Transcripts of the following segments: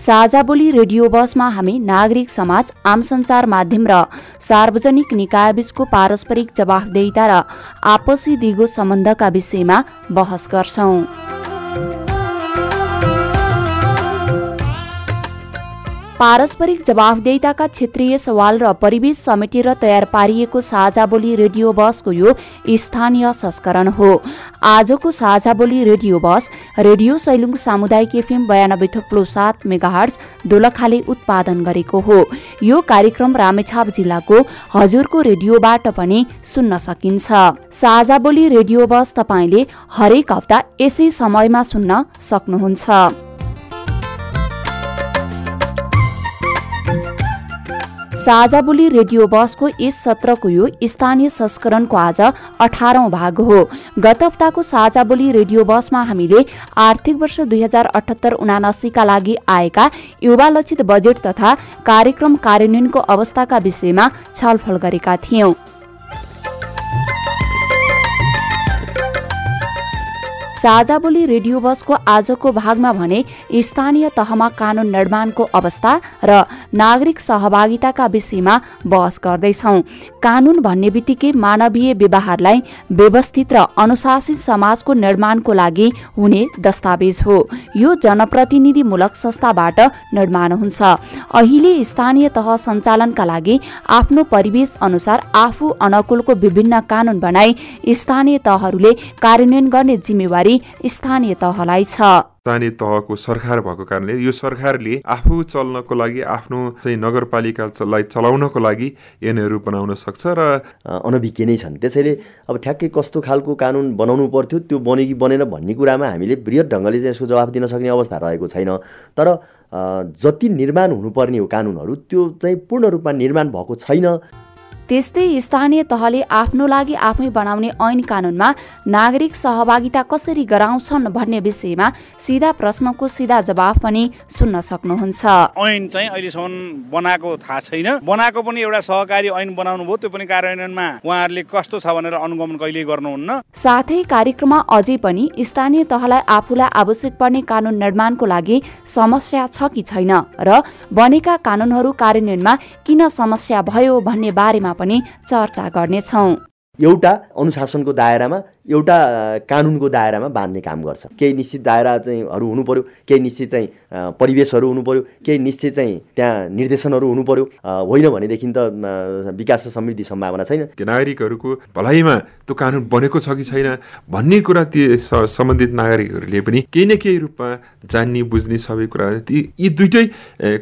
साझा बोली रेडियो बसमा हामी नागरिक समाज आम सञ्चार माध्यम र सार्वजनिक निकायबीचको पारस्परिक जवाफदेहिता र आपसी दिगो सम्बन्धका विषयमा बहस गर्छौं। पारस्परिक जवाफदेहिताका क्षेत्रीय सवाल र परिवेश समेटेर तयार पारिएको साझा बोली रेडियो बसको यो स्थानीय संस्करण हो। आजको साझा बोली रेडियो बस रेडियो सैलुङ सामुदायिक एफएम बयानब्बे थप्लो सात मेगाहर्ज दोलखाले उत्पादन गरेको हो। यो कार्यक्रम रामेछाप जिल्लाको हजुरको रेडियोबाट पनि सुन्न सकिन्छ। साझा बोली रेडियो बस तपाईँले हरेक हप्ता यसै समयमा सुन्न सक्नुहुन्छ। साझा बोली रेडियो बसको यस सत्रको यो स्थानीय संस्करणको आज अठारौं भाग हो। गत हप्ताको साझा बोली रेडियो बसमा हामीले आर्थिक वर्ष दुई हजार अठहत्तर उनासीका लागि आएका युवा लक्षित बजेट तथा कार्यक्रम कार्यान्वयनको अवस्थाका विषयमा छलफल गरेका थियौं। साझा बोली रेडियो बसको आजको भागमा भने स्थानीय तहमा कानून निर्माणको अवस्था र नागरिक सहभागिताका विषयमा बहस गर्दैछौ। कानून भन्ने बित्तिकै मानवीय व्यवहारलाई व्यवस्थित र अनुशासित समाजको निर्माणको लागि हुने दस्तावेज हो। यो जनप्रतिनिधिमूलक संस्थाबाट निर्माण हुन्छ। अहिले स्थानीय तह सञ्चालनका लागि आफ्नो परिवेश अनुसार आफू अनुकूलको विभिन्न कानून बनाई स्थानीय तहहरूले कार्यान्वयन गर्ने जिम्मेवारी स्थानीय तहलाई छ। स्थानीय तहको सरकार भएको कारणले यो सरकारले आफू चल्नको लागि आफ्नो चाहिँ नगरपालिकालाई चलाउनको लागि ऐनहरू बनाउन सक्छ र अनभिज्ञ नै छन्। त्यसैले अब ठ्याक्कै कस्तो खालको कानुन बनाउनु पर्थ्यो त्यो बन्यो कि बनेन भन्ने कुरामा हामीले बृहत ढङ्गले चाहिँ यसको जवाफ दिन सक्ने अवस्था रहेको छैन। तर जति निर्माण हुनुपर्ने हो कानुनहरू त्यो चाहिँ पूर्ण रूपमा निर्माण भएको छैन। त्यस्तै स्थानीय तहले आफ्नो लागि आफै बनाउने ऐन कानूनमा नागरिक सहभागिता कसरी गराउँछन् भन्ने विषयमा सिधा प्रश्नको सिधा जवाफ पनि सुन्न सक्नुहुन्छ। ऐन चाहिँ अहिलेसम्म बनाएको थाहा छैन। बनाएको पनि एउटा सहकारी ऐन बनाउनु भयो त्यो पनि कार्यान्वयनमा उहाँहरूले कस्तो छ भनेर अनुगमन कहिले गर्नुहुन्न। साथै कार्यक्रममा अझै पनि स्थानीय तहलाई आफूलाई आवश्यक पर्ने कानून निर्माणको लागि समस्या छ कि छैन र बनेका कानूनहरू कार्यान्वयनमा किन समस्या भयो भन्ने बारेमा पनि चर्चा गर्नेछौँ। एउटा अनुशासनको दायरामा एउटा कानुनको दायरामा बाँध्ने काम गर्छ। केही निश्चित दायरा चाहिँ हरू हुनु पर्यो केही निश्चित चाहिँ परिवेशहरू हुनु पर्यो केही निश्चित चाहिँ त्यहाँ निर्देशनहरू हुनु पर्यो होइन भनेदेखि त विकास र समृद्धि सम्भावना छैन। नागरिकहरूको भलाइमा त्यो कानुन बनेको छ कि छैन भन्ने कुरा ती सम्बन्धित नागरिकहरूले पनि केही न केही रूपमा जान्ने बुझ्ने सबै कुरा ती यी दुइटै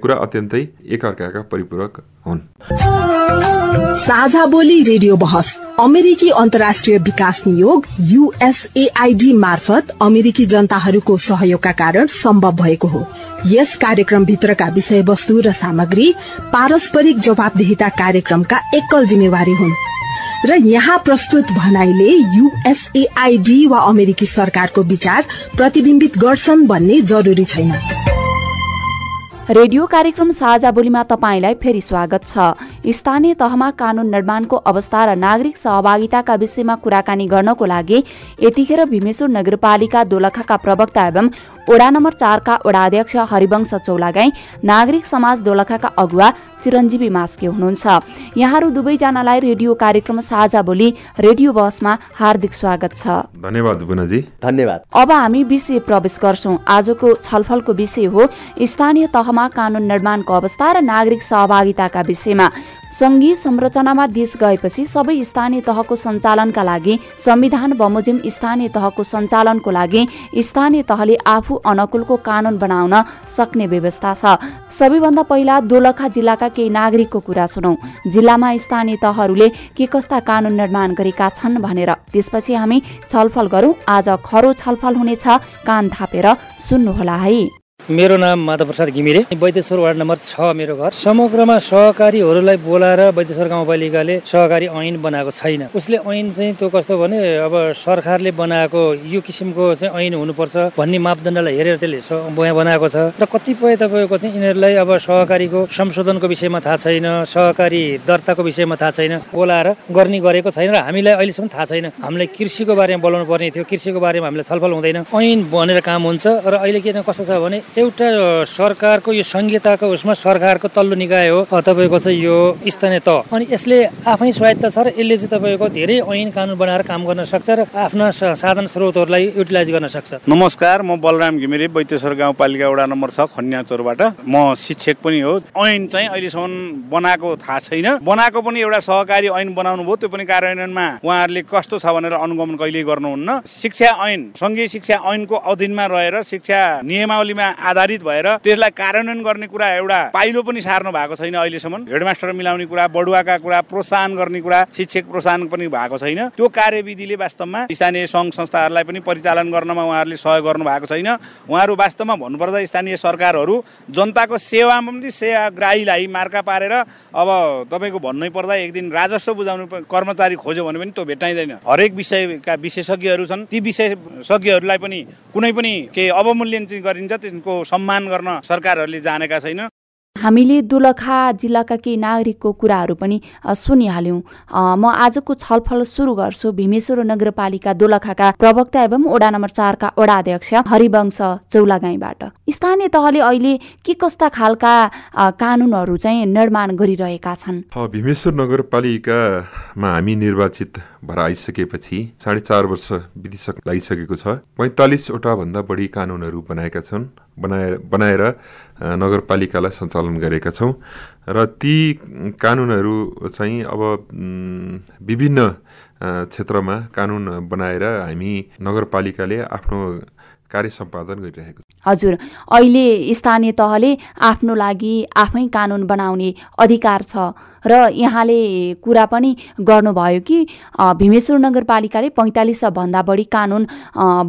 कुरा अत्यन्तै एकअर्काका परिपूरक हुन्। साझा बोली रेडियो बहस अमेरिकी अन्तर्राष्ट्रिय विकास नियोग युएसएआईडी मार्फत अमेरिकी जनताहरूको सहयोगका कारण सम्भव भएको हो। यस कार्यक्रम भित्रका विषयवस्तु र सामग्री पारस्परिक जवाबदेहिता कार्यक्रमका एकल जिम्मेवारी हुन्। र यहाँ प्रस्तुत भनाइले युएसएआईडी वा अमेरिकी सरकारको विचार प्रतिविम्बित गर्छन् भन्ने जरूरी छैन। रेडियो कार्यक्रम साझा बोलीमा तपाईँलाई फेरि स्वागत छ। स्थानीय तहमा कानून निर्माणको अवस्था र नागरिक सहभागिताका विषयमा कुराकानी गर्नको लागि यतिखेर भीमेश्वर नगरपालिका दोलखाका प्रवक्ता एवं वडा नम्बर चारका वडाध्यक्ष हरिवंश चौलागाई नागरिक समाज दोलखाका अगुवा चिरञ्जीवी मास्के हुनुहुन्छ। यहाँहरू दुवैजनालाई रेडियो कार्यक्रम साझा बोली रेडियो बसमा हार्दिक स्वागत छ। धन्यवाद बुनाजी धन्यवाद। अब हामी विषय प्रवेश गर्छौँ। आजको छलफलको विषय हो स्थानीय तहमा कानून निर्माणको अवस्था र नागरिक सहभागिताका विषयमा सङ्घीय संरचनामा देश गएपछि सबै स्थानीय तहको सञ्चालनका लागि संविधान बमोजिम स्थानीय तहको सञ्चालनको लागि स्थानीय तहले आफू अनुकूलको कानून बनाउन सक्ने व्यवस्था छ। सबैभन्दा पहिला दोलखा जिल्लाका केही नागरिकको कुरा सुनौ। जिल्लामा स्थानीय तहहरूले के कस्ता कानून निर्माण गरेका छन् भनेर। त्यसपछि हामी छलफल गरौँ। आज खरो छलफल हुनेछ। कान थापेर सुन्नुहोला है। मेरो नाम माधव प्रसाद घिमिरे। वैदेश्वर वार्ड नम्बर छ मेरो घर। समग्रमा सहकारीहरूलाई बोलाएर वैदेश्वर गाउँपालिकाले सहकारी ऐन बनाएको छैन। उसले ऐन चाहिँ त्यो कस्तो भने अब सरकारले बनाएको यो किसिमको चाहिँ ऐन हुनुपर्छ भन्ने मापदण्डलाई हेरेर त्यसले बनाएको छ। र कतिपय तपाईँको चाहिँ यिनीहरूलाई अब सहकारीको संशोधनको विषयमा थाहा छैन सहकारी दर्ताको विषयमा थाहा छैन। बोलाएर गर्ने गरेको छैन र हामीलाई अहिलेसम्म थाहा छैन। हामीलाई कृषिको बारेमा बोलाउनु पर्ने थियो। कृषिको बारेमा हामीलाई छलफल हुँदैन। ऐन बनेर काम हुन्छ र अहिले के कस्तो छ भने एउटा सरकारको यो संहिताको उसमा सरकारको तल्लो निकाय हो। तपाईँको चाहिँ यो स्थानीय तह। अनि यसले आफै स्वायत्त छ र यसले चाहिँ तपाईँको धेरै ऐन कानुन बनाएर काम गर्न सक्छ र आफ्ना साधन स्रोतहरूलाई युटिलाइज गर्न सक्छ। नमस्कार म बलराम घिमिरे बैतेश्वर गाउँपालिका वडा नम्बर छ खन्याचोरबाट। म शिक्षक पनि हो। ऐन चाहिँ अहिलेसम्म बनाएको थाहा छैन। बनाएको पनि एउटा सहकारी ऐन बनाउनु भयो। त्यो पनि कार्यान्वयनमा उहाँहरूले कस्तो छ भनेर अनुगमन कहिले गर्नुहुन्न। शिक्षा ऐन सङ्घीय शिक्षा ऐनको अधीनमा रहेर शिक्षा नियमावलीमा आधारित भएर त्यसलाई कार्यान्वयन गर्ने कुरा एउटा पाइलो पनि सार्नु भएको छैन अहिलेसम्म। हेडमास्टर मिलाउने कुरा बढुवाका कुरा प्रोत्साहन गर्ने कुरा शिक्षक प्रोत्साहन पनि भएको छैन। त्यो कार्यविधिले वास्तवमा स्थानीय सङ्घ संस्थाहरूलाई पनि परिचालन गर्नमा उहाँहरूले सहयोग गर्नु भएको छैन। उहाँहरू वास्तवमा भन्नुपर्दा स्थानीय सरकारहरू जनताको सेवामा पनि सेवाग्राहीलाई मार्का पारेर अब तपाईँको भन्नै पर्दा एक दिन राजस्व बुझाउनु कर्मचारी खोज्यो भने पनि त्यो भेटाइँदैन हरेक विषयका विशेषज्ञहरू छन्। ती विशेषज्ञहरूलाई पनि कुनै पनि केही अवमूल्यन चाहिँ गरिन्छ। त्यसको सम्मान गर्न सरकारहरूले जानेका छैन। हामीले दोलखा जिल्लाका केही नागरिकको कुराहरू पनि सुनिहाल्यौँ। म आजको छलफल सुरु गर्छु। भीमेश्वर नगरपालिका दोलखाका प्रवक्ता एवं वडा नम्बर चारका वडा अध्यक्ष हरिवंश चौलागाईबाट। स्थानीय तहले अहिले के कस्ता खालका कानुनहरू चाहिँ निर्माण गरिरहेका छन्? भीमेश्वर नगरपालिकामा हामी निर्वाचित भएर आइसकेपछि साढे चार वर्ष बितिसक लागिसकेको छ। पैँतालिसवटा भन्दा बढी कानुनहरू बनाएका छन्। बनाएर बनाएर नगरपालिकालाई सञ्चालन गरेका छौँ। र ती कानुनहरू चाहिँ अब विभिन्न क्षेत्रमा कानुन बनाएर हामी नगरपालिकाले आफ्नो कार्य सम्पादन गरिरहेको हजुर अहिले स्थानीय तहले आफ्नो लागि आफै कानुन बनाउने अधिकार छ र यहाँले कुरा पनि गर्नुभयो कि भीमेश्वर नगरपालिकाले पैँतालिस भन्दा बढी कानुन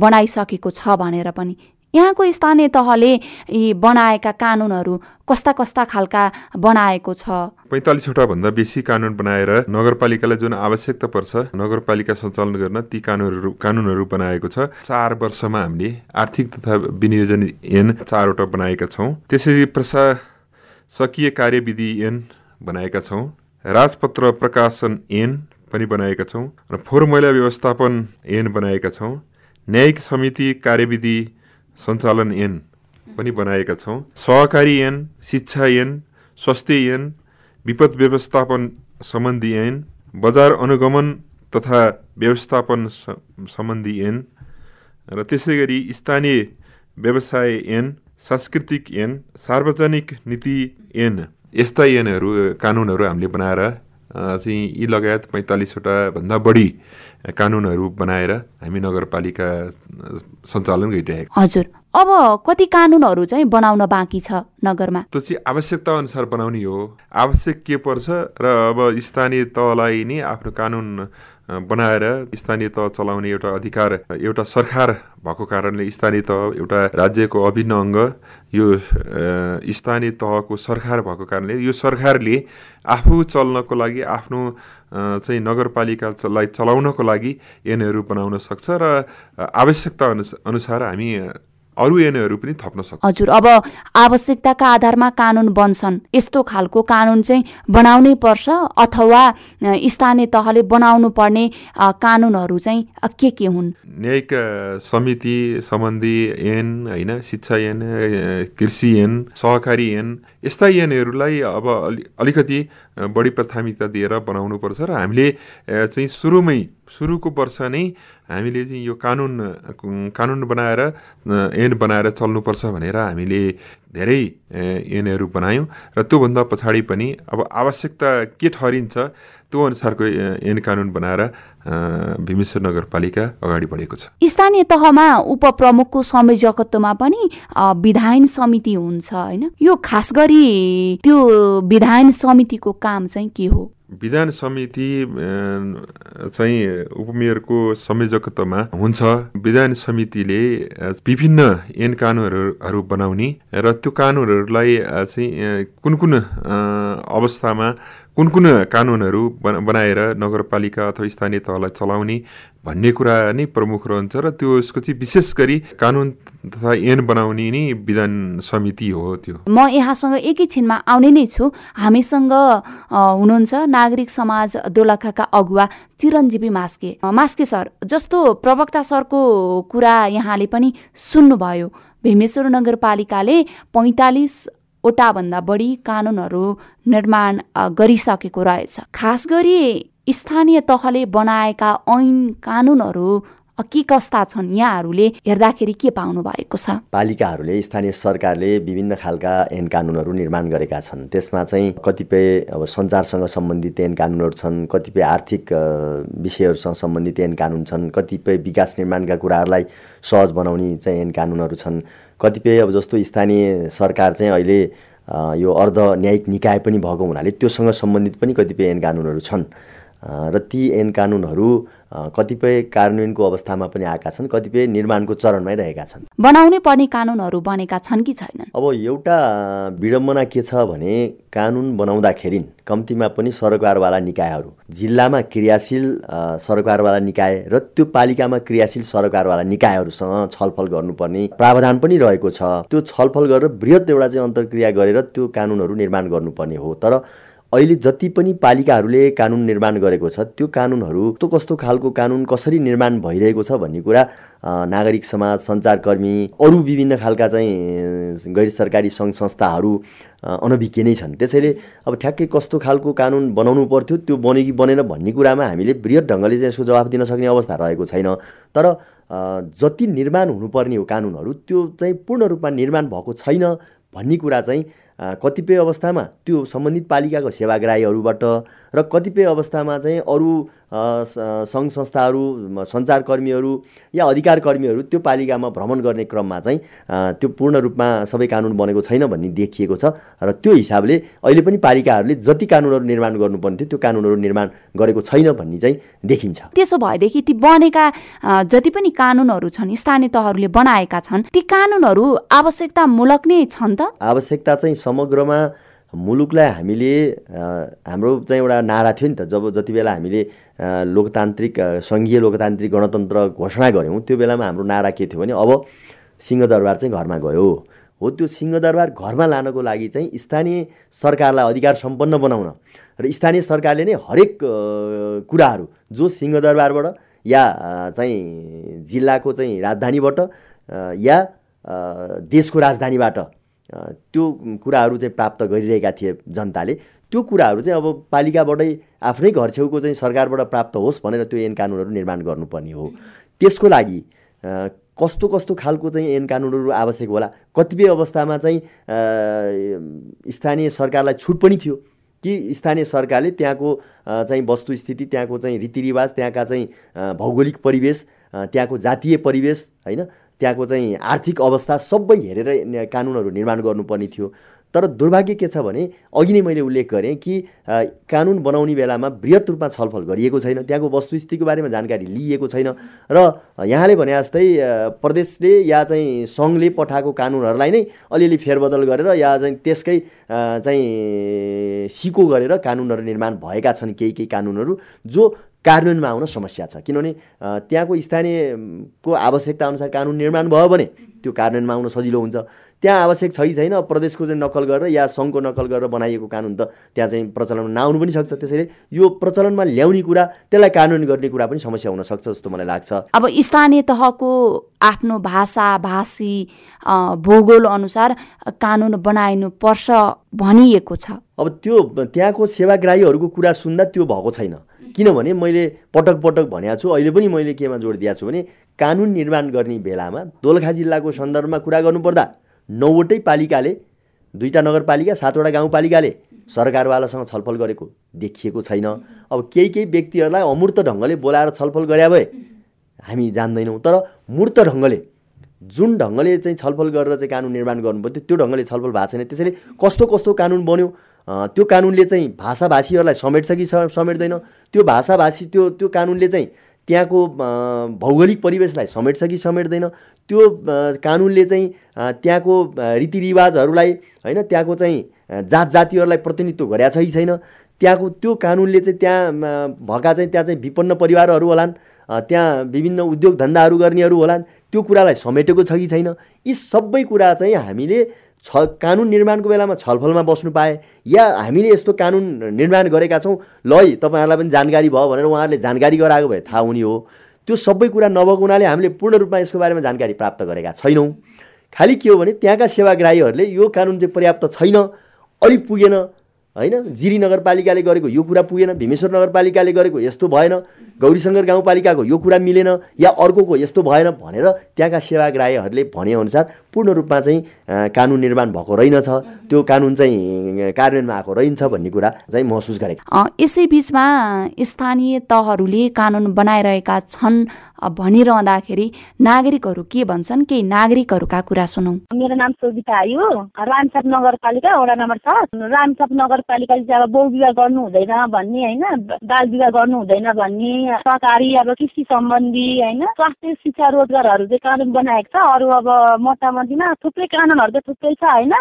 बनाइसकेको छ भनेर पनि। यहाँको स्थानीय तहले यी बनाएका कानुनहरू कस्ता कस्ता खालका बनाएको छ? पैँतालिसवटा भन्दा बेसी कानुन बनाएर नगरपालिकालाई जुन आवश्यकता पर्छ नगरपालिका सञ्चालन गर्न ती कानुनहरू कानुनहरू बनाएको छ। चार वर्षमा हामीले आर्थिक तथा विनियोजन ऐन चारवटा बनाएका छौँ। त्यसरी प्रशासकीय कार्यविधि ऐन बनाएका छौँ। राजपत्र प्रकाशन ऐन पनि बनाएका छौँ। र फोहोर मैला व्यवस्थापन ऐन बनाएका छौँ। न्यायिक समिति कार्यविधि सञ्चालन ऐन पनि बनाएका छौँ। सहकारी ऐन शिक्षा ऐन स्वास्थ्य ऐन विपद व्यवस्थापन सम्बन्धी ऐन बजार अनुगमन तथा व्यवस्थापन सम्बन्धी ऐन र त्यसै गरी स्थानीय व्यवसाय ऐन सांस्कृतिक ऐन सार्वजनिक नीति ऐन यस्ता ऐनहरू कानुनहरू हामीले बनाएर चाहिँ यी लगायत पैँतालिसवटा भन्दा बढी कानुनहरू बनाएर हामी नगरपालिका सञ्चालन गरिरहेको हजुर। अब कति कानुनहरू चाहिँ बनाउन बाँकी छ नगरमा? त्यो चाहिँ आवश्यकता अनुसार बनाउने हो। आवश्यक के पर्छ र अब स्थानीय तहलाई नै आफ्नो कानुन बनाएर स्थानीय तह चलाउने एउटा अधिकार एउटा सरकार भएको कारणले स्थानीय तह एउटा राज्यको अभिन्न अङ्ग यो स्थानीय तहको सरकार भएको कारणले यो सरकारले आफू चल्नको लागि आफ्नो चाहिँ नगरपालिकालाई चलाउनको लागि ऐनहरू बनाउन सक्छ र आवश्यकता अनुसार हामी अरू ऐनहरू पनि थप्न सक्छ। हजुर अब आवश्यकताका आधारमा कानुन बन्छन्। यस्तो खालको कानुन चाहिँ बनाउनै पर्छ अथवा स्थानीय तहले बनाउनु पर्ने कानुनहरू चाहिँ के के हुन्? न्यायिक समिति सम्बन्धी ऐन होइन शिक्षा ऐन कृषि ऐन सहकारी ऐन यस्ता ऐनहरूलाई अब अलि अलिकति बढी प्राथमिकता दिएर बनाउनुपर्छ र हामीले चाहिँ सुरुमै सुरुको वर्ष नै हामीले चाहिँ यो कानुन कानुन बनाएर ऐन बनाएर चल्नुपर्छ भनेर हामीले धेरै ऐनहरू बनायौँ। र त्योभन्दा पछाडि पनि अब आवश्यकता के ठहरिन्छ त्यो अनुसारको ऐन कानुन बनाएर भीमेश्वर नगरपालिका अगाडि बढेको छ। स्थानीय तहमा उपप्रमुखको संयोजकत्वमा पनि विधायन समिति हुन्छ होइन? यो खास गरी त्यो विधायन समितिको काम चाहिँ के हो? विधान समिति चाहिँ उपमेयरको संयोजकत्वमा हुन्छ। विधान समितिले विभिन्न ऐन कानुनहरू बनाउने र त्यो कानुनहरूलाई चाहिँ कुन कुन अवस्थामा कुन कुन कानुनहरू बनाएर नगरपालिका अथवा स्थानीय तहलाई चलाउने भन्ने कुरा नै प्रमुख रहन्छ र त्यो यसको चाहिँ विशेष गरी कानुन तथा ऐन बनाउने नै विधान समिति हो त्यो। म यहाँसँग एकैछिनमा आउने नै छु। हामीसँग हुनुहुन्छ नागरिक समाज दोलखाका अगुवा चिरञ्जीवी मास्के। मास्के सर जस्तो प्रवक्ता सरको कुरा यहाँले पनि सुन्नुभयो। भीमेश्वर नगरपालिकाले पैँतालिस वटाभन्दा बढी कानुनहरू निर्माण गरिसकेको रहेछ। खास गरी स्थानीय तहले बनाएका ऐन कानुनहरू के कस्ता छन् यहाँहरूले हेर्दाखेरि के पाउनु भएको छ? पालिकाहरूले स्थानीय सरकारले विभिन्न खालका ऐन कानुनहरू निर्माण गरेका छन्। त्यसमा चाहिँ कतिपय अब सञ्चारसँग सम्बन्धित ऐन कानुनहरू छन् कतिपय आर्थिक विषयहरूसँग सम्बन्धित ऐन कानुन छन् कतिपय विकास निर्माणका कुराहरूलाई सहज बनाउने चाहिँ ऐन कानुनहरू छन्। कतिपय अब जस्तो स्थानीय सरकार चाहिँ अहिले यो अर्ध न्यायिक निकाय पनि भएको हुनाले त्योसँग सम्बन्धित पनि कतिपय ऐन कानुनहरू छन्। र ती ऐन कानुनहरू कतिपय कार्यान्वयनको अवस्थामा पनि आएका छन् कतिपय निर्माणको चरणमै रहेका छन्। बनाउनै पर्ने कानुनहरू बनेका छन् कि छैनन्? अब एउटा विडम्बना के छ भने कानुन बनाउँदाखेरि कम्तीमा पनि सरकारवाला निकायहरू जिल्लामा क्रियाशील सरकारवाला निकाय र त्यो पालिकामा क्रियाशील सरकारवाला निकायहरूसँग छलफल गर्नुपर्ने प्रावधान पनि रहेको छ। त्यो छलफल गरेर वृहत एउटा चाहिँ अन्तर्क्रिया गरेर त्यो कानुनहरू निर्माण गर्नुपर्ने हो। तर अहिले जति पनि पालिकाहरूले कानुन निर्माण गरेको छ त्यो कानुनहरू कस्तो कस्तो खालको कानुन कसरी निर्माण भइरहेको छ भन्ने कुरा नागरिक समाज सञ्चारकर्मी अरू विभिन्न खालका चाहिँ गैर सरकारी सङ्घ संस्थाहरू अनभिज्ञ नै छन्। त्यसैले अब ठ्याक्कै कस्तो खालको कानुन बनाउनु पर्थ्यो त्यो बन्यो कि बनेन भन्ने कुरामा हामीले बृहत ढङ्गले चाहिँ यसको जवाफ दिन सक्ने अवस्था रहेको छैन। तर जति निर्माण हुनुपर्ने हो कानुनहरू त्यो चाहिँ पूर्ण रूपमा निर्माण भएको छैन भन्ने कुरा चाहिँ कतिपय अवस्थामा त्यो सम्बन्धित पालिकाको सेवाग्राहीहरूबाट र कतिपय अवस्थामा चाहिँ अरू सङ्घ संस्थाहरू सञ्चारकर्मीहरू या अधिकार कर्मीहरू त्यो पालिकामा भ्रमण गर्ने क्रममा चाहिँ त्यो पूर्ण रूपमा सबै कानुन बनेको छैन भन्ने देखिएको छ र त्यो हिसाबले अहिले पनि पालिकाहरूले जति कानुनहरू निर्माण गर्नुपर्ने थियो त्यो कानुनहरू निर्माण गरेको छैन भन्ने चाहिँ देखिन्छ। त्यसो भएदेखि ती बनेका जति पनि कानुनहरू छन् स्थानीय तहहरूले बनाएका छन् ती कानुनहरू आवश्यकतामूलक नै छन् त? आवश्यकता चाहिँ समग्रमा मुलुकलाई हामीले हाम्रो चाहिँ एउटा नारा थियो नि त। जब जति बेला हामीले लोकतान्त्रिक सङ्घीय लोकतान्त्रिक गणतन्त्र घोषणा गऱ्यौँ त्यो बेलामा हाम्रो नारा के थियो भने अब सिंहदरबार चाहिँ घरमा गयो। हो त्यो सिंहदरबार घरमा लानको लागि चाहिँ स्थानीय सरकारलाई अधिकार सम्पन्न बनाउन र स्थानीय सरकारले नै हरेक कुराहरू जो सिंहदरबारबाट या चाहिँ जिल्लाको चाहिँ राजधानीबाट या देशको राजधानीबाट त्यो कुराहरू चाहिँ प्राप्त गरिरहेका थिए जनताले। त्यो कुराहरू चाहिँ अब पालिकाबाटै आफ्नै घर छेउको चाहिँ सरकारबाट प्राप्त होस् भनेर त्यो ऐन कानुनहरू निर्माण गर्नुपर्ने हो। त्यसको लागि कस्तो कस्तो खालको चाहिँ ऐन कानुनहरू आवश्यक होला? कतिपय अवस्थामा चाहिँ स्थानीय सरकारलाई छुट पनि थियो कि स्थानीय सरकारले त्यहाँको चाहिँ वस्तुस्थिति त्यहाँको चाहिँ रीतिरिवाज त्यहाँका चाहिँ भौगोलिक परिवेश त्यहाँको जातीय परिवेश होइन? त्यहाँको चाहिँ आर्थिक अवस्था सबै हेरेर कानुनहरू निर्माण गर्नुपर्ने थियो। तर दुर्भाग्य के छ भने अघि नै मैले उल्लेख गरेँ कि कानुन बनाउने बेलामा वृहत रूपमा छलफल गरिएको छैन। त्यहाँको वस्तुस्थितिको बारेमा जानकारी लिइएको छैन। र यहाँले भने जस्तै प्रदेशले या चाहिँ सङ्घले पठाएको कानुनहरूलाई नै अलिअलि फेरबदल गरेर या चाहिँ त्यसकै चाहिँ सिको गरेर कानुनहरू निर्माण भएका छन् केही केही कानुनहरू जो कार्यान्वयनमा आउन समस्या छ। किनभने त्यहाँको स्थानीयको आवश्यकता अनुसार कानुन निर्माण भयो भने त्यो कार्यान्वयनमा आउन सजिलो हुन्छ। त्यहाँ आवश्यक छै छैन प्रदेशको चाहिँ नक्कल गरेर या सङ्घको नक्कल गरेर बनाइएको कानुन त त्यहाँ चाहिँ प्रचलनमा नआउनु पनि सक्छ। त्यसैले यो प्रचलनमा ल्याउने कुरा त्यसलाई कानुन गर्ने कुरा पनि समस्या हुनसक्छ जस्तो मलाई लाग्छ। अब स्थानीय तहको आफ्नो भाषा भाषी भूगोल अनुसार कानुन बनाइनु पर्छ भनिएको छ। अब त्यो त्यहाँको सेवाग्राहीहरूको कुरा सुन्दा त्यो भएको छैन। किनभने मैले पटक पटक भनेको छु अहिले पनि मैले केमा जोड दिएको छु भने कानुन निर्माण गर्ने बेलामा दोलखा जिल्लाको सन्दर्भमा कुरा गर्नुपर्दा नौवटै पालिकाले दुईवटा नगरपालिका सातवटा गाउँपालिकाले सरकारवालासँग छलफल गरेको देखिएको छैन। अब केही केही व्यक्तिहरूलाई अमूर्त ढङ्गले बोलाएर छलफल गरे भए हामी जान्दैनौँ तर मूर्त ढङ्गले जुन ढङ्गले चाहिँ छलफल गरेर चाहिँ कानुन निर्माण गर्नुपर्थ्यो त्यो ढङ्गले छलफल भएको छैन। त्यसैले कस्तो कस्तो कानुन बन्यो त्यो कानुनले चाहिँ भाषाभाषीहरूलाई समेट्छ कि समेट्दैन? त्यो भाषाभाषी त्यो त्यो कानुनले चाहिँ त्यहाँको भौगोलिक परिवेशलाई समेट्छ कि समेट्दैन? त्यो कानुनले चाहिँ त्यहाँको रीतिरिवाजहरूलाई होइन त्यहाँको चाहिँ जात जातिहरूलाई प्रतिनिधित्व गरेका छ कि छैन? त्यहाँको त्यो कानुनले चाहिँ त्यहाँ भएका चाहिँ त्यहाँ चाहिँ विपन्न परिवारहरू होलान् त्यहाँ विभिन्न उद्योग धन्दाहरू गर्नेहरू होलान् त्यो कुरालाई समेटेको छ कि छैन? यी सबै कुरा चाहिँ हामीले छ कानुन निर्माणको बेलामा छलफलमा बस्नु पाए या हामीले यस्तो कानुन निर्माण गरेका छौँ ल है तपाईँहरूलाई पनि जानकारी भयो भनेर उहाँहरूले जानकारी गराएको भए थाहा हुने हो। त्यो सबै कुरा नभएको हुनाले हामीले पूर्ण रूपमा यसको बारेमा जानकारी प्राप्त गरेका छैनौँ। खालि के हो भने त्यहाँका सेवाग्राहीहरूले यो कानुन चाहिँ पर्याप्त छैन अलिक पुगेन होइन? जिरी नगरपालिकाले गरेको यो कुरा पुगेन भीमेश्वर नगरपालिकाले गरेको यस्तो भएन गौरीशङ्कर गाउँपालिकाको यो कुरा मिलेन या अर्कोको यस्तो भएन भनेर त्यहाँका सेवाग्राहीहरूले भनेअनुसार पूर्ण रूपमा चाहिँ कानुन निर्माण भएको रहेनछ त्यो कानुन चाहिँ कार्यान्वयनमा आएको रहन्छ भन्ने कुरा चाहिँ महसुस गरेको। यसै बिचमा स्थानीय तहहरूले कानुन बनाइरहेका छन्। भनिरहँदाखेरि नागरिकहरू के भन्छन् केही नागरिकहरूका कुरा सुनौ। मेरो नाम सोभिता आयो रामसाप नगरपालिका वडा नम्बर छ। रामसाप नगरपालिकाले चाहिँ अब बहु विवाह गर्नु हुँदैन भन्ने होइन? बाल विवाह गर्नु हुँदैन भन्ने सरकारी अब कृषि सम्बन्धी होइन? स्वास्थ्य शिक्षा रोजगारहरू चाहिँ कानुन बनाएको छ। अरू अब मोटामोटीमा थुप्रै कानुनहरू त थुप्रै छ होइन?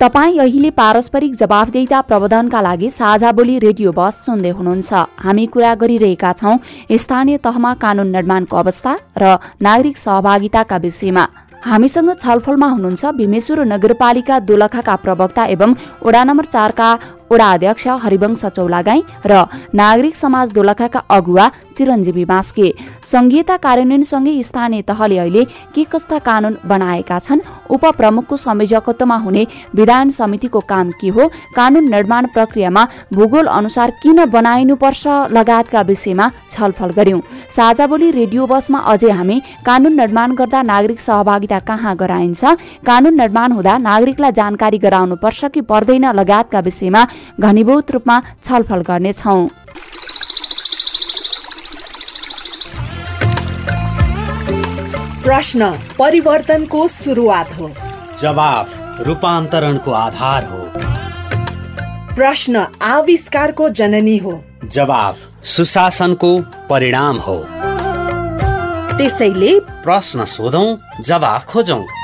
तपाईँ अहिले पारस्परिक जवाफदेहिता प्रबन्धनका लागि साझा बोली रेडियो बस सुन्दै हुनुहुन्छ। हामी कुरा गरिरहेका छौँ स्थानीय तहमा कानुन निर्माणको अवस्था र नागरिक सहभागिताका विषयमा। हामीसँग छलफलमा हुनुहुन्छ भीमेश्वर नगरपालिका दोलखाका प्रवक्ता एवं वडा नम्बर चारका वडा अध्यक्ष हरिवंश चौलागाई र नागरिक समाज दोलखाका अगुवा चिरञ्जीवी बास्के। संघीयता कार्यान्वयनसँगै स्थानीय तहले अहिले के कस्ता कानून बनाएका छन्? उपप्रमुखको संयोजकत्वमा हुने विधान समितिको काम के हो? कानून निर्माण प्रक्रियामा भूगोल अनुसार किन बनाइनुपर्छ? लगायतका विषयमा छलफल गर्यौं। साझा बोली रेडियो बसमा अझै हामी कानून निर्माण गर्दा नागरिक सहभागिता कहाँ गराइन्छ? कानून निर्माण हुँदा नागरिकलाई जानकारी गराउनुपर्छ कि पर्दैन? लगायतका विषयमा घनीभूत रूपमा छलफल गर्नेछौ। प्रश्न परिवर्तनको सुरुवात हो। जवाफ रूपान्तरणको आधार हो। प्रश्न आविष्कारको जननी हो। जवाफ सुशासनको परिणाम हो। त्यसैले प्रश्न सोधौं जवाफ खोजौं।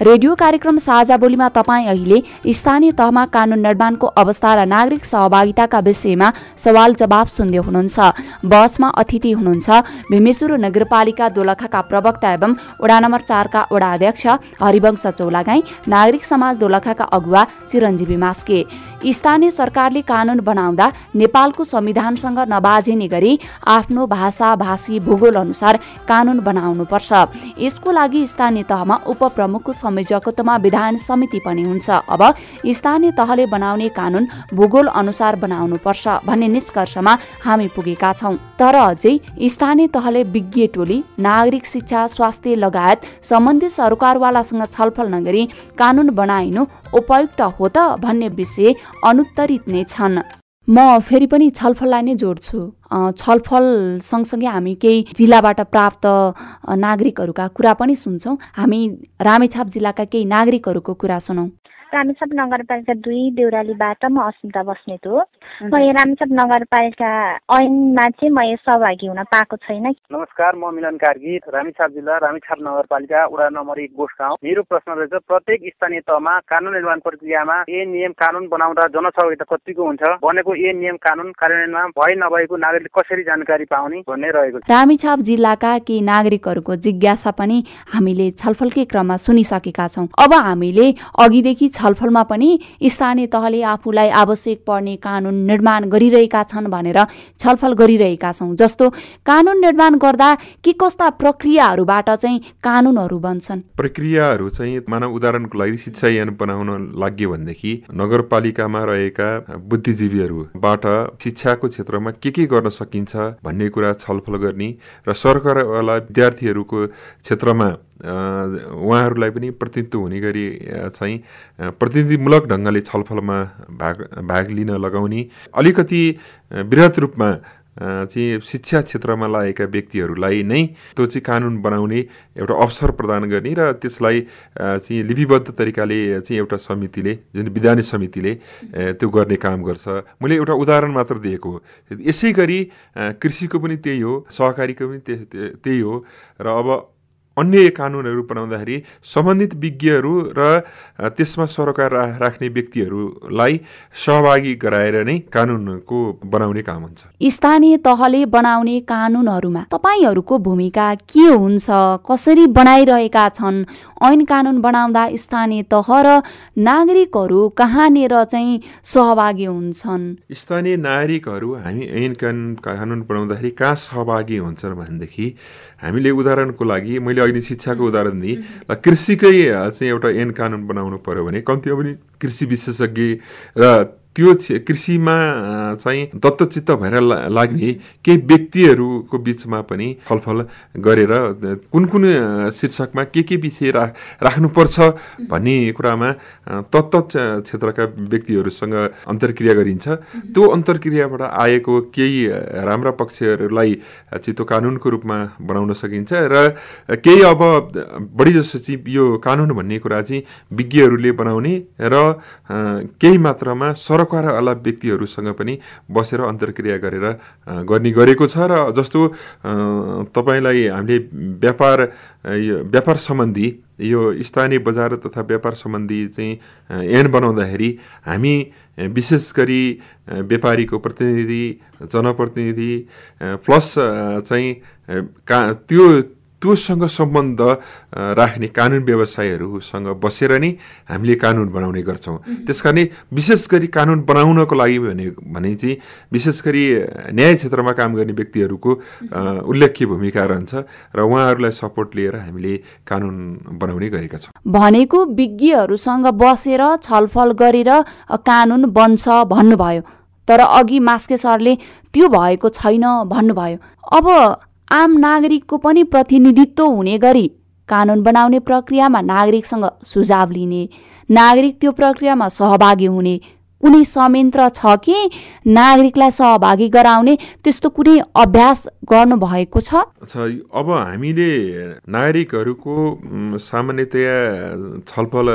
रेडियो कार्यक्रम साझा बोलीमा तपाईँ अहिले स्थानीय तहमा कानून निर्माणको अवस्था र नागरिक सहभागिताका विषयमा सवाल जवाब सुन्दै हुनुहुन्छ। बसमा अतिथि हुनुहुन्छ भीमेश्वर नगरपालिका दोलखाका प्रवक्ता एवं वडा नम्बर चारका वडा अध्यक्ष हरिवंश चौलागाई नागरिक समाज दोलखाका अगुवा चिरञ्जीवी मास्के। स्थानीय सरकारले कानून बनाउँदा नेपालको संविधानसँग नबाजिने गरी आफ्नो भाषा भाषी भूगोल अनुसार कानून बनाउनुपर्छ। यसको लागि स्थानीय तहमा उपप्रमुखको संयोजकत्वमा विधान समिति पनि हुन्छ। अब स्थानीय तहले बनाउने कानून भूगोल अनुसार बनाउनुपर्छ भन्ने निष्कर्षमा हामी पुगेका छौँ। तर अझै स्थानीय तहले विज्ञ टोली नागरिक शिक्षा स्वास्थ्य लगायत सम्बन्धित सरकारवालासँग छलफल नगरी कानून बनाइनु उपयुक्त हो त भन्ने विषय अनुत्तरित नै छन्। म फेरि पनि छलफललाई नै जोड्छु। छलफल सँगसँगै हामी केही जिल्लाबाट प्राप्त नागरिकहरूका कुरा पनि सुन्छौँ। हामी रामेछाप जिल्लाका केही नागरिकहरूको कुरा सुनौँ। रामेछाप नगरपालिका दुई देउरालीबाट म अस्मिता बस्नेत हो। म यो रामेछाप नगरपालिका ऐनमा चाहिँ म सहभागी हुन पाएको छैन। नमस्कार म मिलन कार्की रामेछाप जिल्ला रामेछाप नगरपालिका वडा नम्बर एक गोठ गाउँ मेरो प्रश्न रहेछ प्रत्येक स्थानीय तहमा कानुन निर्माण प्रक्रियामा ए नियम कानुन बनाउँदा जनसहभागिता कतिको हुन्छ? भनेको ए नियम कानुन कार्यान्वयनमा भए नभएको नागरिकले कसरी जानकारी पाउने भन्ने रहेको छ। रामेछाप जिल्लाका केही नागरिकहरूको जिज्ञासा पनि हामीले छलफलकै क्रममा सुनिसकेका छौँ। अब हामीले अघिदेखि छलफलमा पनि स्थानीय तहले आफूलाई आवश्यक पर्ने कानुन निर्माण गरिरहेका छन् भनेर छलफल गरिरहेका छौँ। जस्तो कानुन निर्माण गर्दा के कस्ता प्रक्रियाहरूबाट चाहिँ कानुनहरू बन्छन्? प्रक्रियाहरू चाहिँ मानव उदाहरणको लागि शिक्षा यान बनाउन लाग्यो भनेदेखि नगरपालिकामा रहेका बुद्धिजीवीहरूबाट शिक्षाको क्षेत्रमा के के गर्न सकिन्छ भन्ने कुरा छलफल गर्ने र सरकारवाला विद्यार्थीहरूको क्षेत्रमा उहाँहरूलाई पनि प्रतिनिधित्व हुने गरी चाहिँ प्रतिनिधिमूलक ढङ्गले छलफलमा भाग भाग लिन लगाउने अलिकति वृहत रूपमा चाहिँ शिक्षा क्षेत्रमा लागेका व्यक्तिहरूलाई नै त्यो चाहिँ कानुन बनाउने एउटा अवसर प्रदान गर्ने र त्यसलाई चाहिँ लिपिबद्ध तरिकाले चाहिँ एउटा समितिले जुन विधान समितिले त्यो गर्ने काम गर्छ। मैले एउटा उदाहरण मात्र दिएको हो। यसै गरी कृषिको पनि त्यही हो सहकारीको पनि त्यही हो। र अब अन्य कानुनहरू बनाउँदाखेरि सम्बन्धित विज्ञहरू र त्यसमा सरोकार राख्ने व्यक्तिहरूलाई सहभागी गराएर नै कानुनको बनाउने काम हुन्छ। स्थानीय तहले बनाउने कानुनहरूमा तपाईँहरूको भूमिका के हुन्छ? कसरी बनाइरहेका छन्? ऐन कानुन बनाउँदा स्थानीय तह र नागरिकहरू कहाँनिर चाहिँ सहभागी हुन्छन्? स्थानीय नागरिकहरू हामी ऐन कानुन कानुन बनाउँदाखेरि कहाँ सहभागी हुन्छन् भनेदेखि हामीले उदाहरणको लागि मैले अहिले शिक्षाको उदाहरण दिएँ कृषिकै चाहिँ एउटा ऐन कानुन बनाउनु पर्यो भने कम्तीमा पनि कृषि विशेषज्ञ र त्यो कृषिमा चाहिँ दत्तचित्त भएर लाग्ने केही व्यक्तिहरूको बिचमा पनि छलफल गरेर कुन कुन शीर्षकमा के के विषय रा राख्नुपर्छ भन्ने कुरामा तत्त क्षेत्रका व्यक्तिहरूसँग अन्तर्क्रिया गरिन्छ। त्यो अन्तर्क्रियाबाट आएको केही राम्रा पक्षहरूलाई चाहिँ त्यो कानुनको रूपमा बनाउन सकिन्छ र केही अब बढी जसो चाहिँ यो कानुन भन्ने कुरा चाहिँ विज्ञहरूले बनाउने र केही मात्रामा सडक सरकारवाला व्यक्तिहरूसँग पनि बसेर अन्तर्क्रिया गरेर गर्ने गरेको छ र जस्तो तपाईँलाई हामीले व्यापार व्यापार सम्बन्धी यो स्थानीय बजार तथा व्यापार सम्बन्धी चाहिँ ऐन बनाउँदाखेरि हामी विशेष गरी व्यापारीको प्रतिनिधि जनप्रतिनिधि प्लस चाहिँ का त्यो त्योसँग सम्बन्ध राख्ने कानुन व्यवसायहरूसँग बसेर नै हामीले कानुन बनाउने गर्छौँ। त्यस कारण विशेष गरी कानुन बनाउनको लागि भने भने चाहिँ विशेष गरी न्याय क्षेत्रमा काम गर्ने व्यक्तिहरूको उल्लेख्य भूमिका रहन्छ र उहाँहरूलाई सपोर्ट लिएर हामीले कानुन बनाउने गरेका छौँ। भनेको विज्ञहरूसँग बसेर छलफल गरेर कानुन बन्छ भन्नुभयो तर अघि मास्के सरले त्यो भएको छैन भन्नुभयो। अब आम नागरिकको पनि प्रतिनिधित्व हुने गरी कानुन बनाउने प्रक्रियामा नागरिकसँग सुझाव लिने नागरिक त्यो प्रक्रियामा सहभागी हुने कुनै संयन्त्र छ कि नागरिकलाई सहभागी गराउने त्यस्तो कुनै अभ्यास गर्नुभएको छ? अब हामीले नागरिकहरूको सामान्यतया छलफल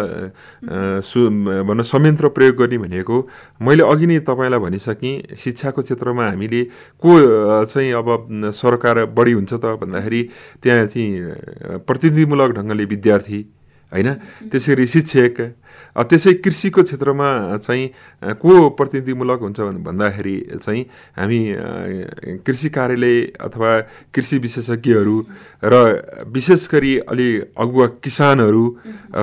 भनौँ संयन्त्र प्रयोग गर्ने भनेको मैले अघि नै तपाईँलाई भनिसकेँ शिक्षाको क्षेत्रमा हामीले को चाहिँ अब सरकार बढी हुन्छ त भन्दाखेरि त्यहाँ चाहिँ प्रतिनिधिमूलक ढङ्गले विद्यार्थी होइन? त्यसरी शिक्षक त्यसै कृषिको क्षेत्रमा चाहिँ को प्रतिनिधिमूलक हुन्छ भन्दाखेरि चाहिँ हामी कृषि कार्यालय अथवा कृषि विशेषज्ञहरू र विशेष गरी अलि अगुवा किसानहरू